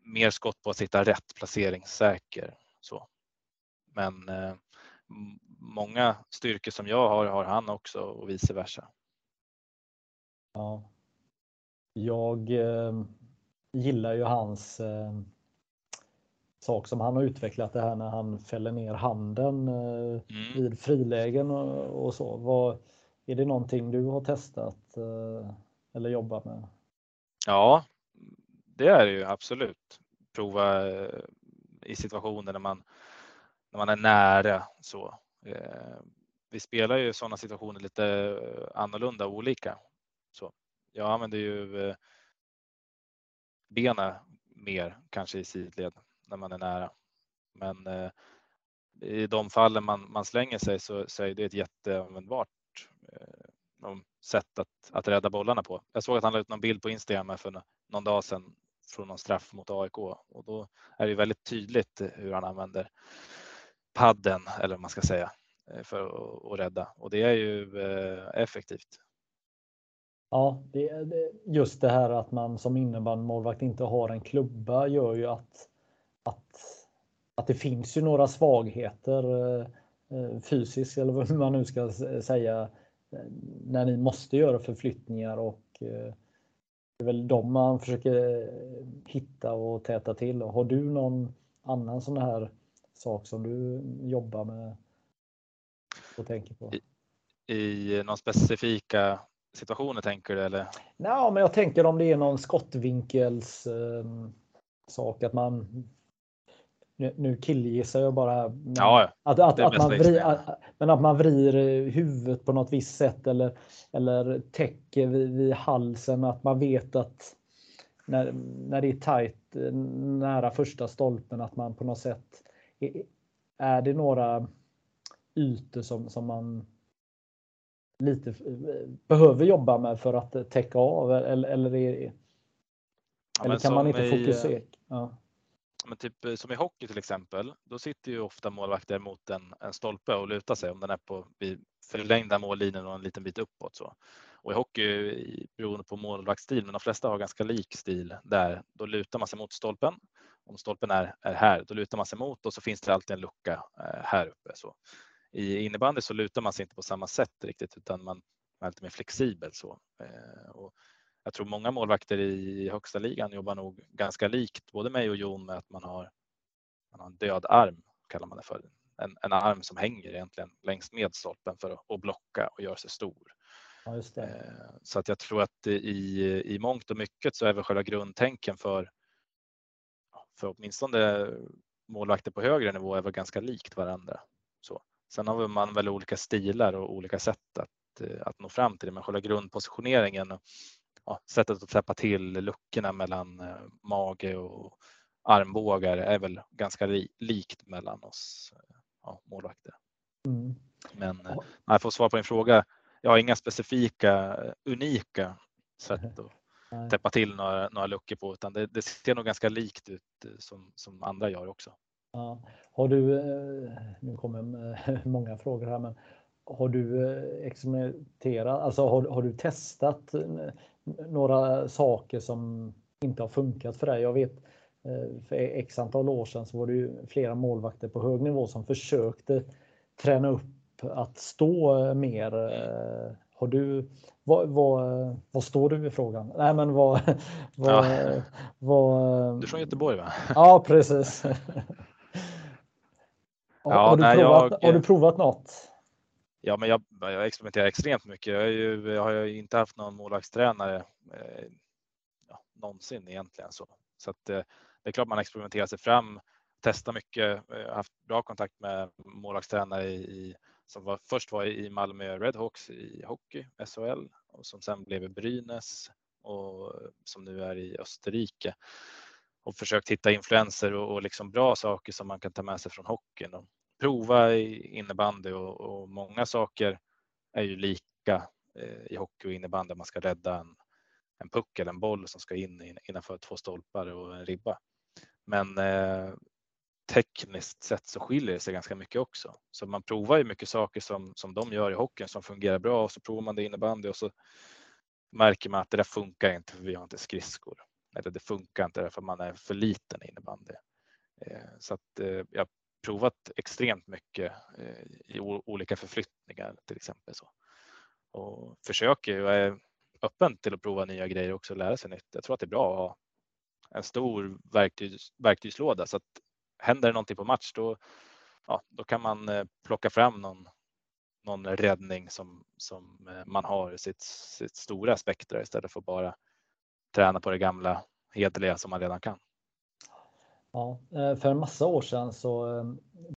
mer skott på att sitta rätt placeringssäker. Så. Men eh, många styrkor som jag har har han också och vice versa. Ja. Jag eh, gillar ju hans eh, sak som han har utvecklat det här när han fäller ner handen eh, mm. vid frilägen och, och så. Vad, är det någonting du har testat eh, eller jobbat med? Ja, det är det ju absolut. Prova eh, i situationer när man, när man är nära så. Eh, vi spelar ju sådana situationer lite annorlunda och olika. Så jag använder ju benen mer kanske i sidled när man är nära. Men eh, i de fallen man, man slänger sig så, så är det ett jätteanvändbart eh, sätt att, att rädda bollarna på. Jag såg att han la ut någon bild på Instagram för någon dag sedan från någon straff mot AIK och då är det väldigt tydligt hur han använder padden eller vad man ska säga eh, för att, att rädda och det är ju eh, effektivt. Ja, det, det, just det här att man som innebandymålvakt inte har en klubba gör ju att, att, att det finns ju några svagheter eh, eh, fysiskt eller vad man nu ska säga eh, när ni måste göra förflyttningar och det är väl de man försöker hitta och täta till. Har du någon annan sån här sak som du jobbar med och tänker på? I, i någon specifika situationer tänker du eller? Ja, men jag tänker om det är någon skottvinkels eh, sak att man nu, nu killgissar jag bara. Men ja, att, att, att man vri, att, men att man vrider huvudet på något visst sätt eller, eller täcker vid, vid halsen. Att man vet att när, när det är tajt nära första stolpen att man på något sätt är, är det några ytor som, som man lite behöver jobba med för att täcka av eller, eller, är, ja, eller kan man inte fokusera? Ja men typ eh, som i hockey till exempel, då sitter ju ofta målvakter mot en, en stolpe och lutar sig om den är på vid förlängda mållinjen och en liten bit uppåt. Så. Och i hockey, beroende på målvaktsstil, men de flesta har ganska lik stil där, då lutar man sig mot stolpen. Om stolpen är, är här, då lutar man sig mot och så finns det alltid en lucka eh, här uppe. Så. I innebandy så lutar man sig inte på samma sätt riktigt, utan man är lite mer flexibel. Så. Eh, och jag tror många målvakter i högsta ligan jobbar nog ganska likt både mig och Jon med att man har, man har en död arm, kallar man det för. En, en arm som hänger egentligen längs med stolpen för att, att blocka och göra sig stor. Ja, eh, så att jag tror att i, i mångt och mycket så är väl själva grundtänken för, för åtminstone målvakter på högre nivå är väl ganska likt varandra. Så. Sen har man väl olika stilar och olika sätt att, eh, att nå fram till det, men själva grundpositioneringen ja, sättet att täppa till luckorna mellan eh, mage och armbågar är väl ganska li likt mellan oss eh, ja, målvakter. Mm. Men eh, ja. för att svara på din fråga, jag har inga specifika unika sätt att täppa till några, några luckor på utan det, det ser nog ganska likt ut som, som andra gör också. Ja. Har du, nu kommer många frågor här, men har du experimenterat, alltså har, har du testat några saker som inte har funkat för dig. Jag vet eh, för x antal år sedan så var det ju flera målvakter på hög nivå som försökte träna upp att stå mer. Eh, har du, vad, vad, vad står du i frågan? Nej men vad... vad, ja. vad du är från Göteborg va? Ja precis. Ja, har, du nej, provat, jag... har du provat något? Ja, men jag, jag experimenterar extremt mycket. Jag, ju, jag har ju inte haft någon målvaktstränare eh, ja, någonsin egentligen. Så, så att, eh, det är klart man experimenterar sig fram, testar mycket. Jag har haft bra kontakt med målvaktstränare i, som var, först var i Malmö Redhawks i hockey, SHL, och som sen blev i Brynäs och som nu är i Österrike och försökt hitta influenser och, och liksom bra saker som man kan ta med sig från hockeyn. Och prova i innebandy och, och många saker är ju lika eh, i hockey och innebandy. Man ska rädda en, en puck eller en boll som ska in innanför två stolpar och en ribba. Men eh, tekniskt sett så skiljer det sig ganska mycket också. Så man provar ju mycket saker som, som de gör i hockeyn som fungerar bra och så provar man det i innebandy och så märker man att det där funkar inte för vi har inte skridskor. Eller det funkar inte därför man är för liten i innebandy. Eh, så att eh, jag har provat extremt mycket eh, i olika förflyttningar till exempel. Så. Och försöker Jag är öppen till att prova nya grejer också och lära sig nytt. Jag tror att det är bra att ha en stor verktygs, verktygslåda så att händer det någonting på match då, ja, då kan man plocka fram någon, någon räddning som, som man har i sitt, sitt stora spektra istället för att bara träna på det gamla hederliga som man redan kan. Ja, eh, för en massa år sedan så eh,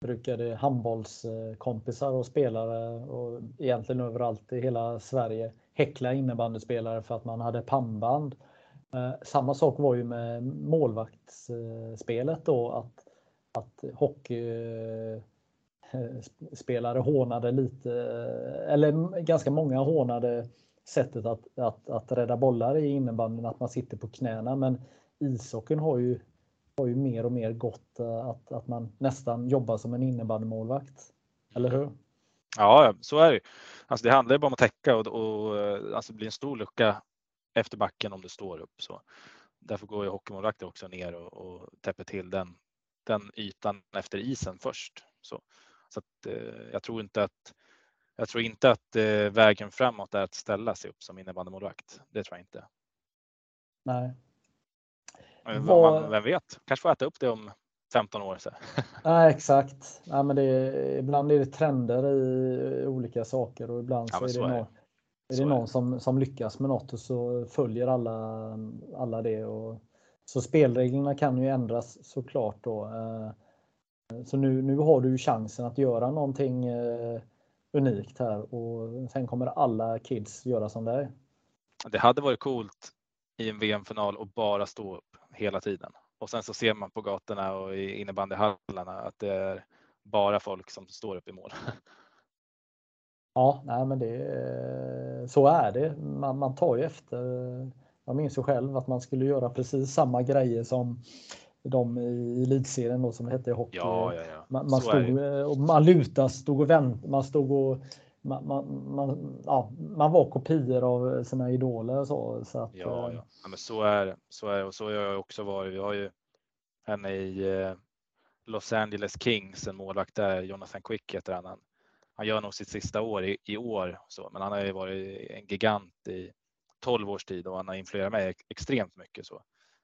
brukade handbollskompisar och spelare och egentligen överallt i hela Sverige häckla innebandyspelare för att man hade pannband. Eh, samma sak var ju med målvaktsspelet då att, att hockeyspelare hånade lite, eller ganska många hånade sättet att, att, att rädda bollar i innebandyn, att man sitter på knäna. Men ishockeyn har ju, har ju mer och mer gått eh, att, att man nästan jobbar som en innebandymålvakt. Eller hur? Ja, så är det. Alltså det handlar ju bara om att täcka och, och eh, alltså det blir en stor lucka efter backen om det står upp. Så därför går ju hockeymålvakter också ner och, och täpper till den, den ytan efter isen först. Så, så att, eh, jag tror inte att jag tror inte att eh, vägen framåt är att ställa sig upp som innebandymålvakt. Det tror jag inte. Nej. Vad... vem vet, kanske får äta upp det om 15 år. Så. Nej, exakt. Nej, men det är, ibland är det trender i olika saker och ibland ja, så är det, så är någon, är det någon. Som, som lyckas med något och så följer alla, alla det. Och, så spelreglerna kan ju ändras såklart då. Eh, så nu, nu har du chansen att göra någonting eh, unikt här och sen kommer alla kids göra som dig. Det hade varit coolt i en VM-final och bara stå upp hela tiden. Och sen så ser man på gatorna och i innebandyhallarna att det är bara folk som står upp i mål. Ja, nej men det, så är det. Man, man tar ju efter. Jag minns ju själv att man skulle göra precis samma grejer som de i elitserien då som det hette i hockey. Ja, ja, ja. Man, man stod och man lutade, stod och väntade, man stod och man, man, man, ja, man var kopior av sina idoler. Så, så att, ja, ja. ja, men så är det. Så är det. Och så har jag också varit. Vi har ju henne i eh, Los Angeles Kings, en målvakt där, Jonathan Quick heter han. Han, han gör nog sitt sista år i, i år, så, men han har ju varit en gigant i 12 års tid och han har influerat mig extremt mycket. Så.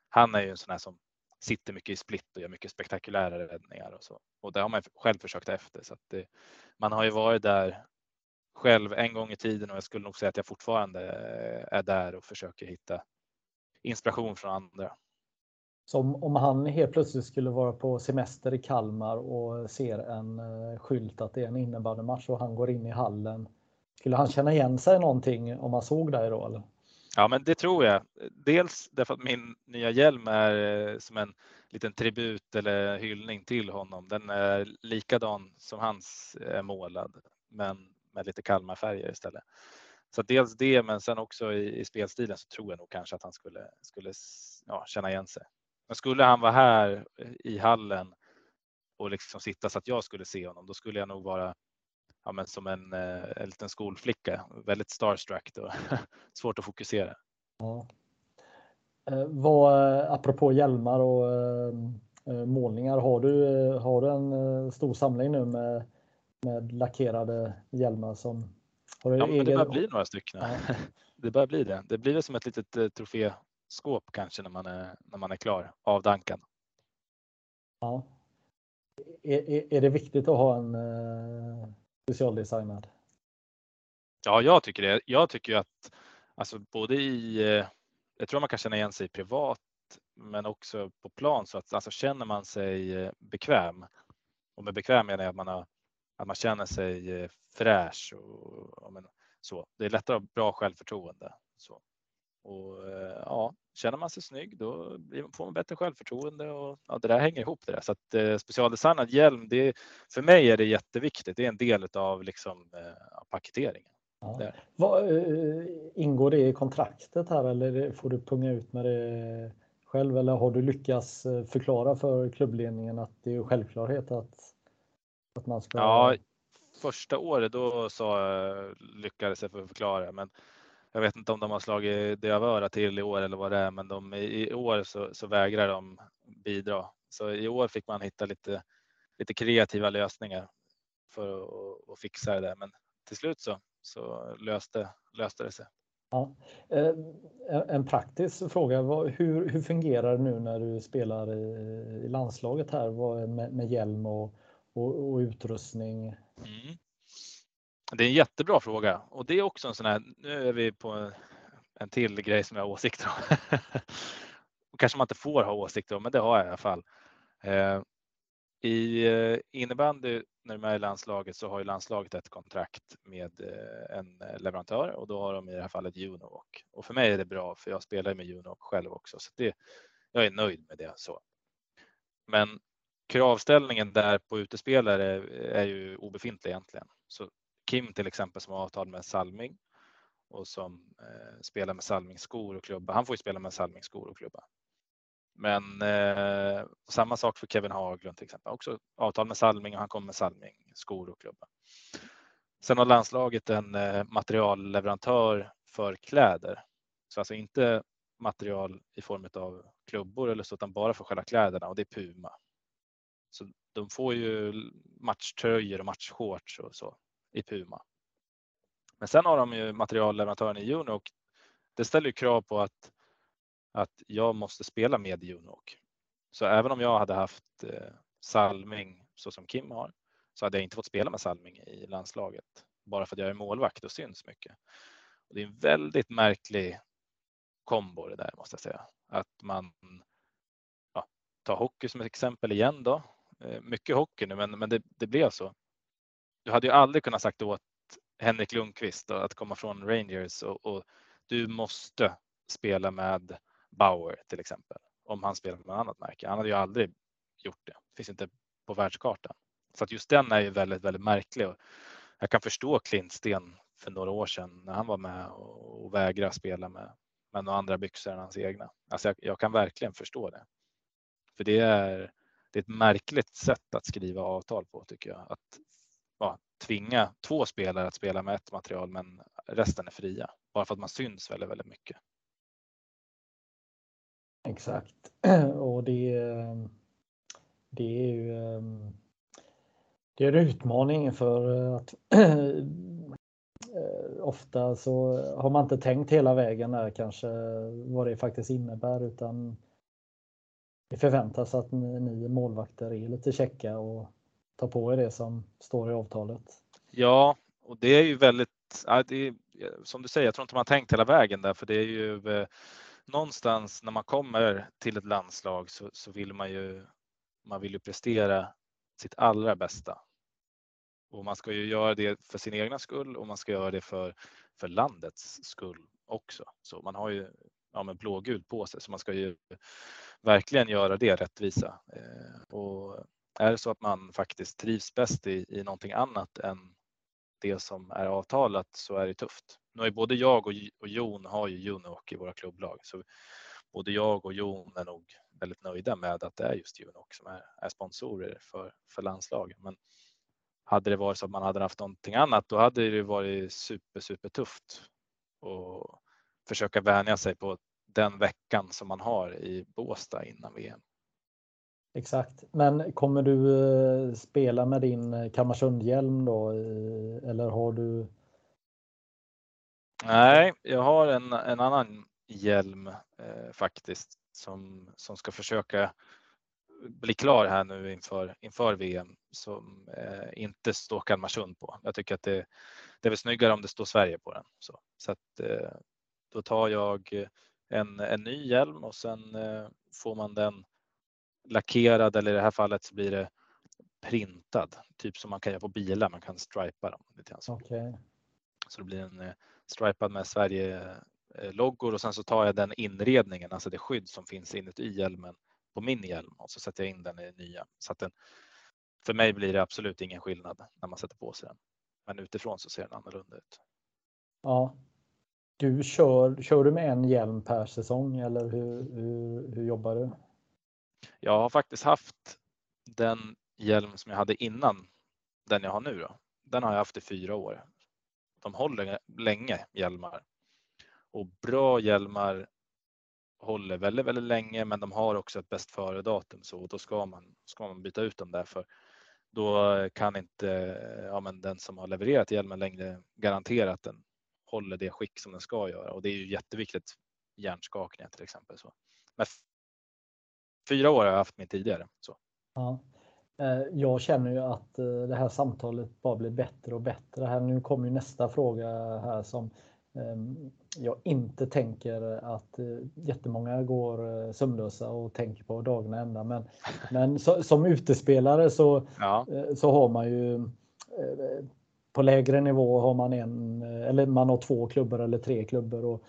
Han är ju en sån här som sitter mycket i split och gör mycket spektakulära räddningar och så. Och det har man själv försökt efter så att det, man har ju varit där själv en gång i tiden och jag skulle nog säga att jag fortfarande eh, är där och försöker hitta inspiration från andra. Som om han helt plötsligt skulle vara på semester i Kalmar och ser en eh, skylt att det är en innebandymatch och han går in i hallen. Skulle han känna igen sig någonting om han såg dig då? Eller? Ja, men det tror jag. Dels därför att min nya hjälm är eh, som en liten tribut eller hyllning till honom. Den är likadan som hans är målad, men med lite Kalmarfärger istället. Så dels det, men sen också i, i, spelstilen så tror jag nog kanske att han skulle, skulle ja, känna igen sig. Men skulle han vara här eh, i hallen och liksom sitta så att jag skulle se honom, då skulle jag nog vara ja, men som en, eh, en liten skolflicka. Väldigt starstruck och svårt att fokusera. Ja. Eh, vad, apropå hjälmar och eh, målningar, har du, har du en stor samling nu med, med lackerade hjälmar som har du ja, egen... det börjar bli några stycken. Ja. Det börjar bli det. Det blir som ett litet troféskåp kanske när man är, när man är klar, avdankad. Ja. Är, är, är det viktigt att ha en specialdesignad? Ja, jag tycker det. Jag tycker att alltså både i, eh, jag tror man kan känna igen sig privat, men också på plan så att alltså känner man sig eh, bekväm och med bekväm menar jag att man, har, att man känner sig eh, fräsch och, och men, så. Det är lättare att ha bra självförtroende. Så. Och ja, känner man sig snygg då får man bättre självförtroende och ja, det där hänger ihop det där. Så att eh, specialdesignad hjälm, det, för mig är det jätteviktigt. Det är en del av liksom, eh, paketeringen. Ja. Vad, eh, ingår det i kontraktet här eller får du punga ut med det själv eller har du lyckats eh, förklara för klubbledningen att det är självklarhet att, att man ska? Ja, första året då så lyckades jag förklara, men jag vet inte om de har slagit dövöra till i år eller vad det är, men de, i år så, så vägrar de bidra. Så i år fick man hitta lite, lite kreativa lösningar för att, att fixa det där. Men till slut så, så löste, löste det sig. Ja. Eh, en praktisk fråga. Hur, hur fungerar det nu när du spelar i, i landslaget här med, med hjälm och, och, och utrustning? Mm. Det är en jättebra fråga och det är också en sån här, nu är vi på en till grej som jag har åsikter om. och kanske man inte får ha åsikter om, men det har jag i alla fall. Eh, I eh, innebandy när de är i landslaget så har ju landslaget ett kontrakt med eh, en leverantör och då har de i det här fallet Juno och för mig är det bra för jag spelar med Juno själv också så det, jag är nöjd med det så. Men kravställningen där på utespelare är ju obefintlig egentligen. Så Kim till exempel som har avtal med Salming och som eh, spelar med Salming skor och klubba. Han får ju spela med Salming skor och klubba. Men eh, samma sak för Kevin Haglund till exempel. Också avtal med Salming och han kommer med Salming skor och klubba. Sen har landslaget en eh, materialleverantör för kläder. Så alltså inte material i form av klubbor eller så, utan bara för själva kläderna och det är Puma. Så de får ju matchtröjor och matchshorts och så i Puma. Men sen har de ju materialleverantören i Juno och det ställer ju krav på att, att jag måste spela med Juno. Så även om jag hade haft eh, Salming så som Kim har så hade jag inte fått spela med Salming i landslaget bara för att jag är målvakt och syns mycket. Och det är en väldigt märklig kombo det där måste jag säga. Att man ja, tar hockey som ett exempel igen då. Eh, mycket hockey nu, men, men det, det blev så du hade ju aldrig kunnat sagt åt Henrik Lundqvist att komma från Rangers och, och, du måste spela med Bauer till exempel. Om han spelar med något annat märke. Han hade ju aldrig gjort det. Finns inte på världskartan. Så att just den är ju väldigt, väldigt märklig. Och jag kan förstå Klintsten för några år sedan när han var med och, och vägrade spela med, med några andra byxor än hans egna. Alltså jag, jag kan verkligen förstå det. För det är, det är ett märkligt sätt att skriva avtal på tycker jag. Att tvinga två spelare att spela med ett material men resten är fria. Bara för att man syns väldigt, väldigt mycket. Exakt. Och det, ehm, det är ju ehm, det är en utmaning för eh, att eh, ofta så har man inte tänkt hela vägen där kanske vad det faktiskt innebär utan det förväntas att ni målvakter är lite checka och ta på er det som står i avtalet. Ja, och det är ju väldigt, ja, det är, som du säger, jag tror inte man har tänkt hela vägen där, för det är ju eh, någonstans när man kommer till ett landslag så, så vill man ju, man vill ju prestera sitt allra bästa. Och man ska ju göra det för sin egna skull och man ska göra det för, för landets skull också. Så man har ju ja, men blågult på sig så man ska ju verkligen göra det rättvisa. Eh, och är det så att man faktiskt trivs bäst i, i någonting annat än det som är avtalat så är det tufft. Nu är både jag och, och Jon har ju Junok i våra klubblag så både jag och Jon är nog väldigt nöjda med att det är just Junok som är, är sponsorer för, för landslagen. Men hade det varit så att man hade haft någonting annat då hade det varit super, super tufft och försöka vänja sig på den veckan som man har i Båstad innan VM. Exakt, men kommer du eh, spela med din eh, Kalmarsundhjälm då eh, eller har du? Nej, jag har en, en annan hjälm eh, faktiskt som, som ska försöka bli klar här nu inför, inför VM som eh, inte står Kalmarsund på. Jag tycker att det, det är väl snyggare om det står Sverige på den. Så, så att, eh, då tar jag en, en ny hjälm och sen eh, får man den lackerad eller i det här fallet så blir det printad, typ som man kan göra på bilar. Man kan stripa dem lite grann. Okay. Så det blir en eh, stripad med Sverige loggor och sen så tar jag den inredningen, alltså det skydd som finns inuti hjälmen på min hjälm och så sätter jag in den i nya. Så att den, för mig blir det absolut ingen skillnad när man sätter på sig den. Men utifrån så ser den annorlunda ut. Ja, du kör, kör du med en hjälm per säsong eller hur, hur, hur jobbar du? Jag har faktiskt haft den hjälm som jag hade innan den jag har nu. Då. Den har jag haft i fyra år. De håller länge hjälmar och bra hjälmar håller väldigt, väldigt länge, men de har också ett bäst före datum så då ska man, ska man byta ut dem därför. då kan inte ja, men den som har levererat hjälmen längre garantera att den håller det skick som den ska göra och det är ju jätteviktigt. Hjärnskakningar till exempel. Så. Men fyra år har jag haft min tidigare. Så. Ja. Eh, jag känner ju att eh, det här samtalet bara blir bättre och bättre. Här, nu kommer ju nästa fråga här som ehm, jag inte tänker att eh, jättemånga går sömnlösa och tänker på dagarna ända. Men, men som utespelare så, ja. så har man ju på lägre nivå har man en eller man har två klubbor eller tre klubbor och,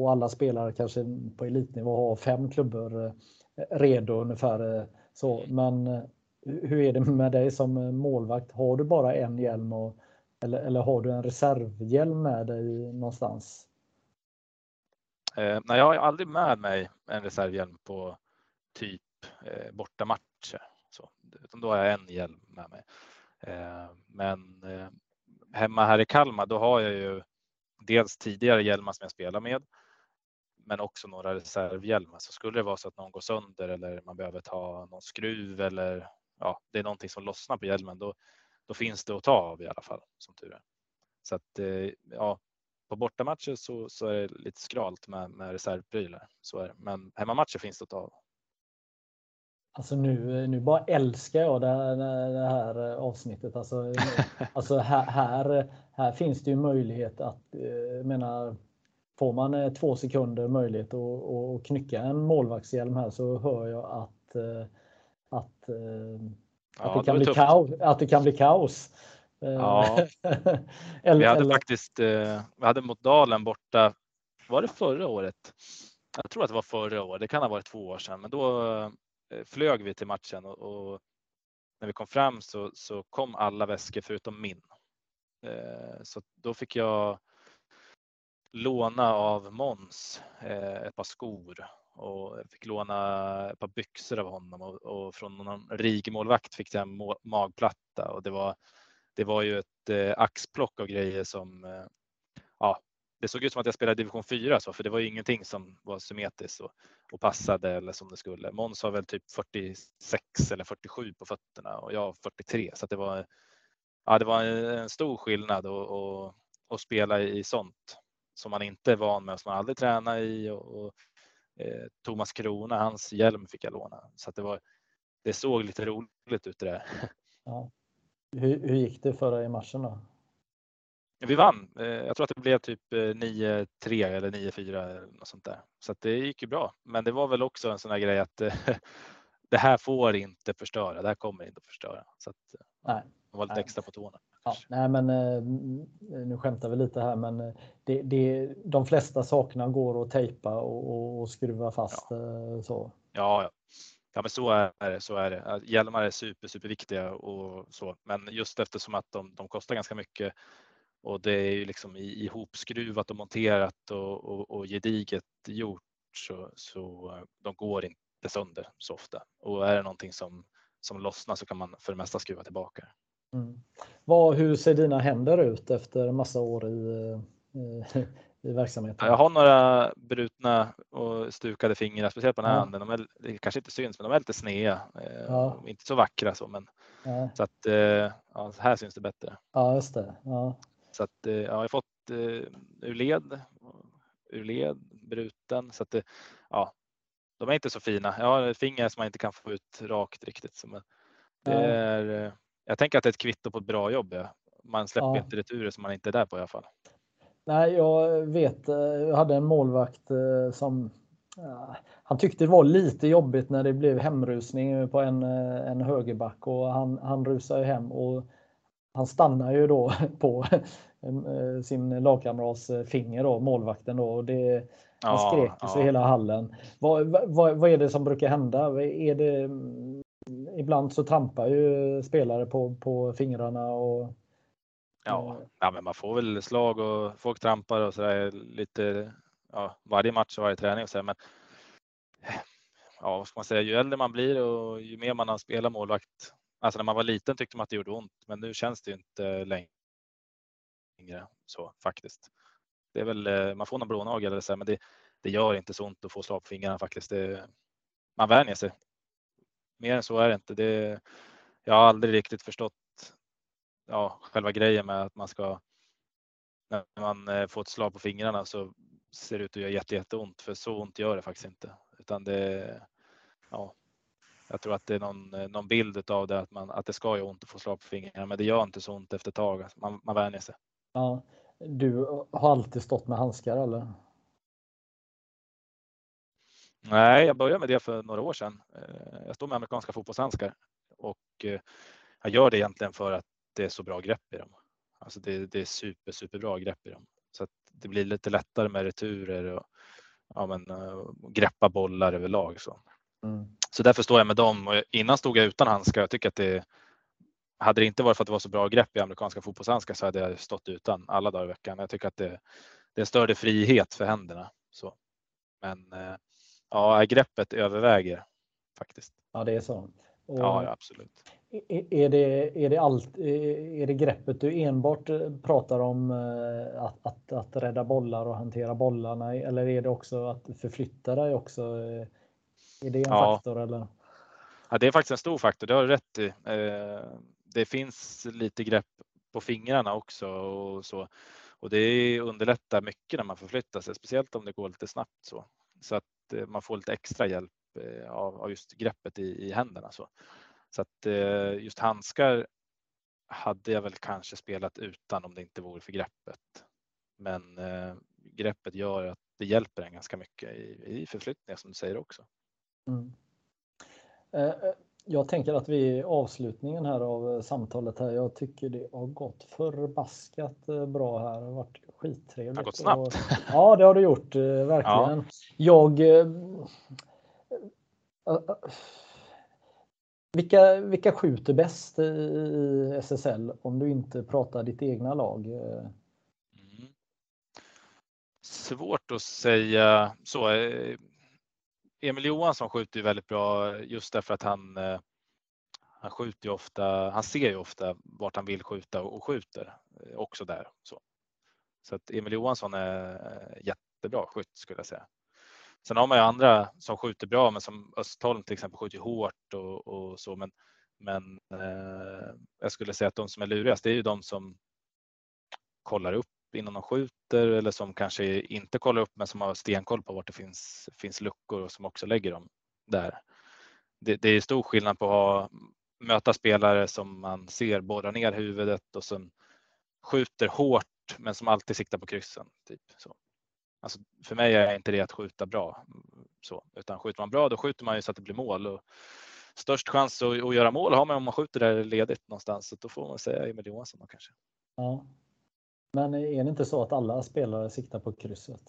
och alla spelare kanske på elitnivå har fem klubbor redo ungefär eh, så. Men eh, hur är det med dig som eh, målvakt? Har du bara en hjälm och, eller, eller har du en reservhjälm med dig någonstans? Eh, nej, jag har aldrig med mig en reservhjälm på typ eh, bortamatcher. Så, utan då har jag en hjälm med mig. Eh, men eh, hemma här i Kalmar, då har jag ju dels tidigare hjälmar som jag spelar med, men också några reservhjälmar. Så skulle det vara så att någon går sönder eller man behöver ta någon skruv eller ja, det är någonting som lossnar på hjälmen, då, då finns det att ta av i alla fall som tur är. Så att eh, ja, på bortamatcher så, så är det lite skralt med, med reservprylar. Så är det. Men hemmamatcher finns det att ta av. Alltså nu, nu bara älskar jag det här, det här avsnittet. Alltså, alltså här, här, här, finns det ju möjlighet att, eh, menar, får man eh, två sekunder möjlighet att, knycka en målvaktshjälm här så hör jag att att, eh, att, det, kan bli kaos, att det kan bli kaos. Ja. eller, vi hade eller... faktiskt, eh, vi hade mot Dalen borta, var det förra året? Jag tror att det var förra året, det kan ha varit två år sedan, men då eh, flög vi till matchen och, och när vi kom fram så, så kom alla väskor förutom min. Så då fick jag låna av Mons eh, ett par skor. Och fick låna ett par byxor av honom och, och från någon RIG-målvakt fick jag en magplatta. Och det var, det var ju ett eh, axplock av grejer som eh, ja, det såg ut som att jag spelade division 4 så, för det var ju ingenting som var symmetriskt och, och passade eller som det skulle. Måns har väl typ 46 eller 47 på fötterna och jag 43 så det var, ja, det var en stor skillnad att spela i sånt som man inte är van med och som man aldrig tränar i och, och eh, Thomas Krona, hans hjälm fick jag låna. Så att det, var, det såg lite roligt ut det där. Ja. Hur, hur gick det för dig i matchen då? Vi vann. Eh, jag tror att det blev typ 9-3 eh, eller 9-4 eller något sånt där. Så att det gick ju bra. Men det var väl också en sån här grej att det här får inte förstöra. Det här kommer inte att förstöra. Så att, Nej. Jag var lite extra på tårna. Ja, nej, men eh, nu skämtar vi lite här, men eh, det, det, de flesta sakerna går att tejpa och, och skruva fast. Ja. Eh, så. Ja, ja. ja, men så är det. Så är det. Hjälmar är super, superviktiga och så, men just eftersom att de, de kostar ganska mycket och det är ju liksom ihopskruvat och monterat och, och, och gediget gjort så, så de går inte sönder så ofta. Och är det någonting som, som lossnar så kan man för det mesta skruva tillbaka. Mm. Vad, hur ser dina händer ut efter massa år i, i, i verksamheten? Jag har några brutna och stukade fingrar, speciellt på den här ja. handen. De är, det kanske inte syns, men de är lite sneda. Eh, ja. Inte så vackra så, men ja. så att eh, ja, här syns det bättre. Ja, just det. Ja. Så att eh, ja, jag har fått ur led, ur led, bruten så att det, ja, de är inte så fina. Jag har fingrar som man inte kan få ut rakt riktigt. Så det är, jag tänker att det är ett kvitto på ett bra jobb. Ja. Man släpper ja. inte returer som man inte är där på i alla fall. Nej, jag vet. Eh, jag hade en målvakt eh, som han tyckte det var lite jobbigt när det blev hemrusning på en, eh, en högerback och han, han rusade hem och han stannar ju då på sin lagkamrats finger då, målvakten då. Och det, han skrek ja, ja. hela hallen. Vad, vad, vad är det som brukar hända? Är det ibland så trampar ju spelare på, på fingrarna och Ja, ja, men man får väl slag och folk trampar och så där lite ja, varje match och varje träning och så där, men ja, vad ska man säga, ju äldre man blir och ju mer man har spelat målvakt. Alltså när man var liten tyckte man att det gjorde ont, men nu känns det ju inte längre så faktiskt. Det är väl, eh, man får någon blånagel eller så, men det, det gör inte så ont att få slag på fingrarna faktiskt. Det, man vänjer sig. Mer än så är det inte. Det, jag har aldrig riktigt förstått ja, själva grejen med att man ska när man eh, får ett slag på fingrarna så ser det ut att göra jätte, jätteont för så ont gör det faktiskt inte. Utan det, ja, jag tror att det är någon, eh, någon bild av det att, man, att det ska göra ont att få slag på fingrarna men det gör inte så ont efter ett tag. Alltså, man, man vänjer sig. Ja. Du har alltid stått med handskar eller? Nej, jag började med det för några år sedan. Eh, jag står med amerikanska fotbollshandskar och eh, jag gör det egentligen för att det är så bra grepp i dem. Alltså det, det är super, superbra grepp i dem så att det blir lite lättare med returer och ja, men, uh, greppa bollar överlag. Så. Mm. så därför står jag med dem och innan stod jag utan handskar. Jag tycker att det hade det inte varit för att det var så bra grepp i amerikanska fotbollshandskar så hade jag stått utan alla dagar i veckan. Jag tycker att det, det är större frihet för händerna. Så. Men ja, greppet överväger faktiskt. Ja, det är så. Och ja, absolut. Är det, är, det allt, är det greppet du enbart pratar om eh, att, att, att rädda bollar och hantera bollarna eller är det också att förflytta dig också? Är det en ja. faktor eller? Ja, det är faktiskt en stor faktor, det har du rätt i. Eh, det finns lite grepp på fingrarna också och så. Och det underlättar mycket när man förflyttar sig, speciellt om det går lite snabbt så. Så att eh, Eh, man får lite extra hjälp eh, av, just greppet i, i händerna. Så. Så att eh, just handskar hade jag väl kanske spelat utan om det inte vore för greppet. Men greppet gör att det hjälper en ganska mycket i, i förflyttningar som du säger också. Mm. Jag tänker att vi är avslutningen här av samtalet här. Jag tycker det har gått förbaskat bra här. Det har varit skittrevligt. Det har gått snabbt. Och, ja, det har det gjort verkligen. Ja. Jag vilka, vilka skjuter bäst i SSL om du inte pratar ditt egna lag? Mm. Svårt att säga så. Eh, Emil Johansson skjuter ju väldigt bra just därför att han, eh, han skjuter ju ofta, han ser ju ofta vart han vill skjuta och skjuter eh, också där. Så, så att Emil Johansson är eh, jättebra skytt skulle jag säga. Sen har man ju andra som skjuter bra, men som Östholm till exempel skjuter hårt och, och så. Men, men eh, jag skulle säga att de som är lurigast, det är ju de som kollar upp innan de skjuter eller som kanske inte kollar upp, men som har stenkoll på vart det finns, finns luckor och som också lägger dem där. Det, det är stor skillnad på att ha, möta spelare som man ser borra ner huvudet och som skjuter hårt, men som alltid siktar på kryssen. Typ så. Alltså, för mig är inte det att skjuta bra, så, utan skjuter man bra då skjuter man ju så att det blir mål. Och störst chans att, att göra mål har man om man skjuter där ledigt någonstans, så då får man säga Emil Johansson då kanske. Ja. Men är det inte så att alla spelare siktar på krysset?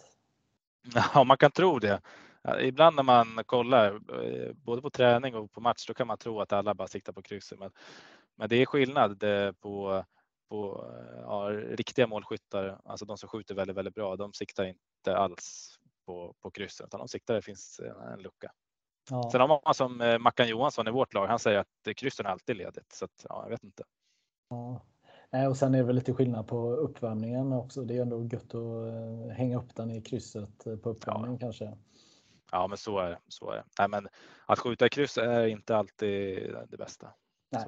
Ja, man kan tro det. Ibland när man kollar eh, både på träning och på match, då kan man tro att alla bara siktar på krysset. Men, men det är skillnad eh, på på ja, riktiga målskyttar, alltså de som skjuter väldigt, väldigt bra, de siktar inte alls på, på krysset utan de siktar det finns en lucka. Ja. Sen har man som eh, Mackan Johansson i vårt lag, han säger att kryssen är alltid ledigt så att, ja, jag vet inte. Ja. Och sen är det väl lite skillnad på uppvärmningen också. Det är ändå gött att eh, hänga upp den i krysset eh, på uppvärmningen ja. kanske. Ja, men så är det. Så är det. Nej, men att skjuta i kryss är inte alltid det bästa. Nej.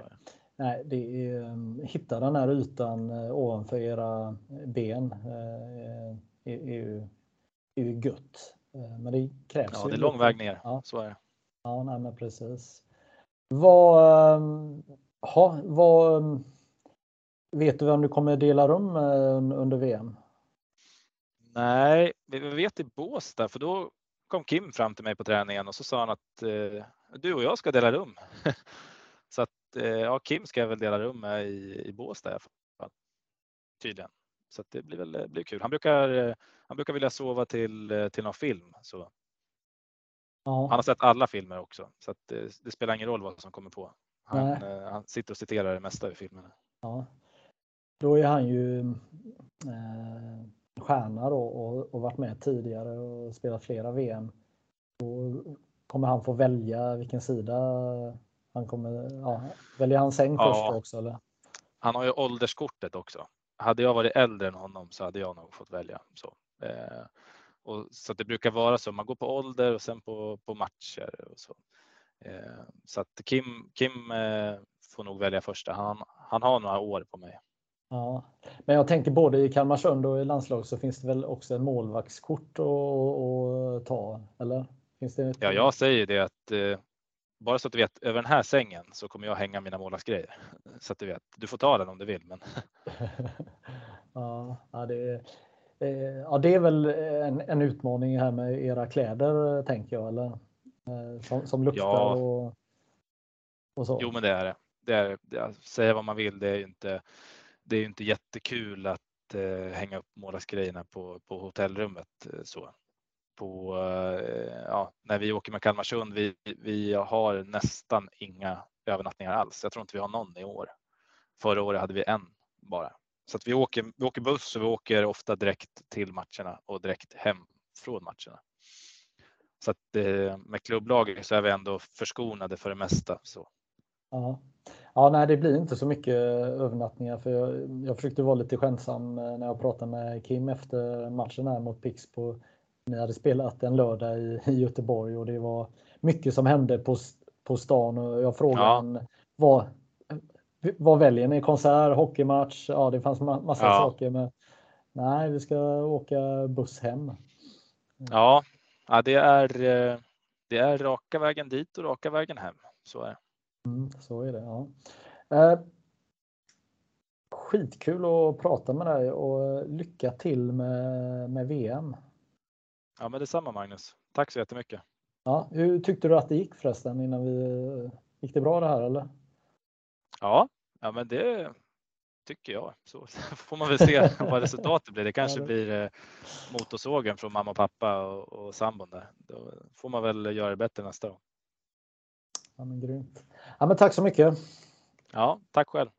Nej, det är, ehm, hitta den här ytan eh, ovanför era ben eh, är, är, ju, är ju gött. Eh, men det krävs Ja, det är lång väg ner. Ja. Så är det. Ja, nej, men precis. Vad, ehm, ha, vad, ehm, vet du vem du kommer dela rum med under VM? Nej, vi vet i Båstad för då kom Kim fram till mig på träningen och så sa han att eh, du och jag ska dela rum. att Eh, ja, Kim ska jag väl dela rum med i, i Båstad i alla fall. Tydligen. Så det blir väl blir kul. Han brukar, eh, han brukar vilja sova till, eh, till någon film. Så. Ja. Han har sett alla filmer också så att det, det spelar ingen roll vad som kommer på. Han, han sitter och citerar det mesta i filmerna. Ja. då är han ju eh, stjärna då och, och varit med tidigare och spelat flera VM. Då kommer han få välja vilken sida han kommer, ja, väljer han säng Ja. först också eller? Han har ju ålderskortet också. Hade jag varit äldre än honom så hade jag nog fått välja. Så, eh, och, så att det brukar vara så. Man går på ålder och sen på, på matcher. Och så eh, så att Kim, Kim eh, får nog välja första. Han, han har några år på mig. Ja, men jag tänker både i Kalmarsund och i landslag så finns det väl också en målvaktskort att, att ta, eller? Finns det ett... Ja, jag säger det att eh, bara så att du vet över den här sängen så kommer jag hänga mina målvaktsgrejer så att du vet. Du får ta den om du vill, men ja, det är, eh, ja, det är väl en, en utmaning här med era kläder, tänker jag, eller? Eh, Som, som luktar Ja. och, och så. Jo, men det är det. det, är, det säga vad man vill, det är ju inte. Det är ju inte jättekul att eh, hänga upp målvaktsgrejerna på, på hotellrummet så. På, eh, ja, när vi åker med Kalmarsund, vi, vi har nästan inga övernattningar alls. Jag tror inte vi har någon i år. Förra året hade vi en bara. Så att vi åker, vi åker buss och vi åker ofta direkt till matcherna och direkt hem från matcherna. Så att eh, med klubblaget så är vi ändå förskonade för det mesta. Så. Ja. ja, nej, det blir inte så mycket övernattningar för jag, jag försökte vara lite skämtsam eh, när jag pratade med Kim efter matchen här mot Pixbo. Ni hade spelat en lördag i, i Göteborg och det var mycket som hände på, på stan och jag frågade Ja. han vad, vad väljer ni? Konsert, hockeymatch? Ja, det fanns ma- massa Ja. saker. Men nej, vi ska åka buss hem. Ja, ja det, är, eh, det är raka vägen dit och raka vägen hem. Så är det. Mm, så är det. Ja. Eh, skitkul att prata med dig och lycka till med, med VM. Ja, men detsamma Magnus. Tack så jättemycket. Ja, hur tyckte du att det gick förresten innan vi gick det bra det här eller? Ja, ja men det tycker jag. Så får man väl se vad resultatet blir. Det kanske blir eh, motorsågen från mamma och pappa och, och sambon där. Då får man väl göra det bättre nästa gång. Ja, men grymt. Ja, men tack så mycket. Ja, tack själv.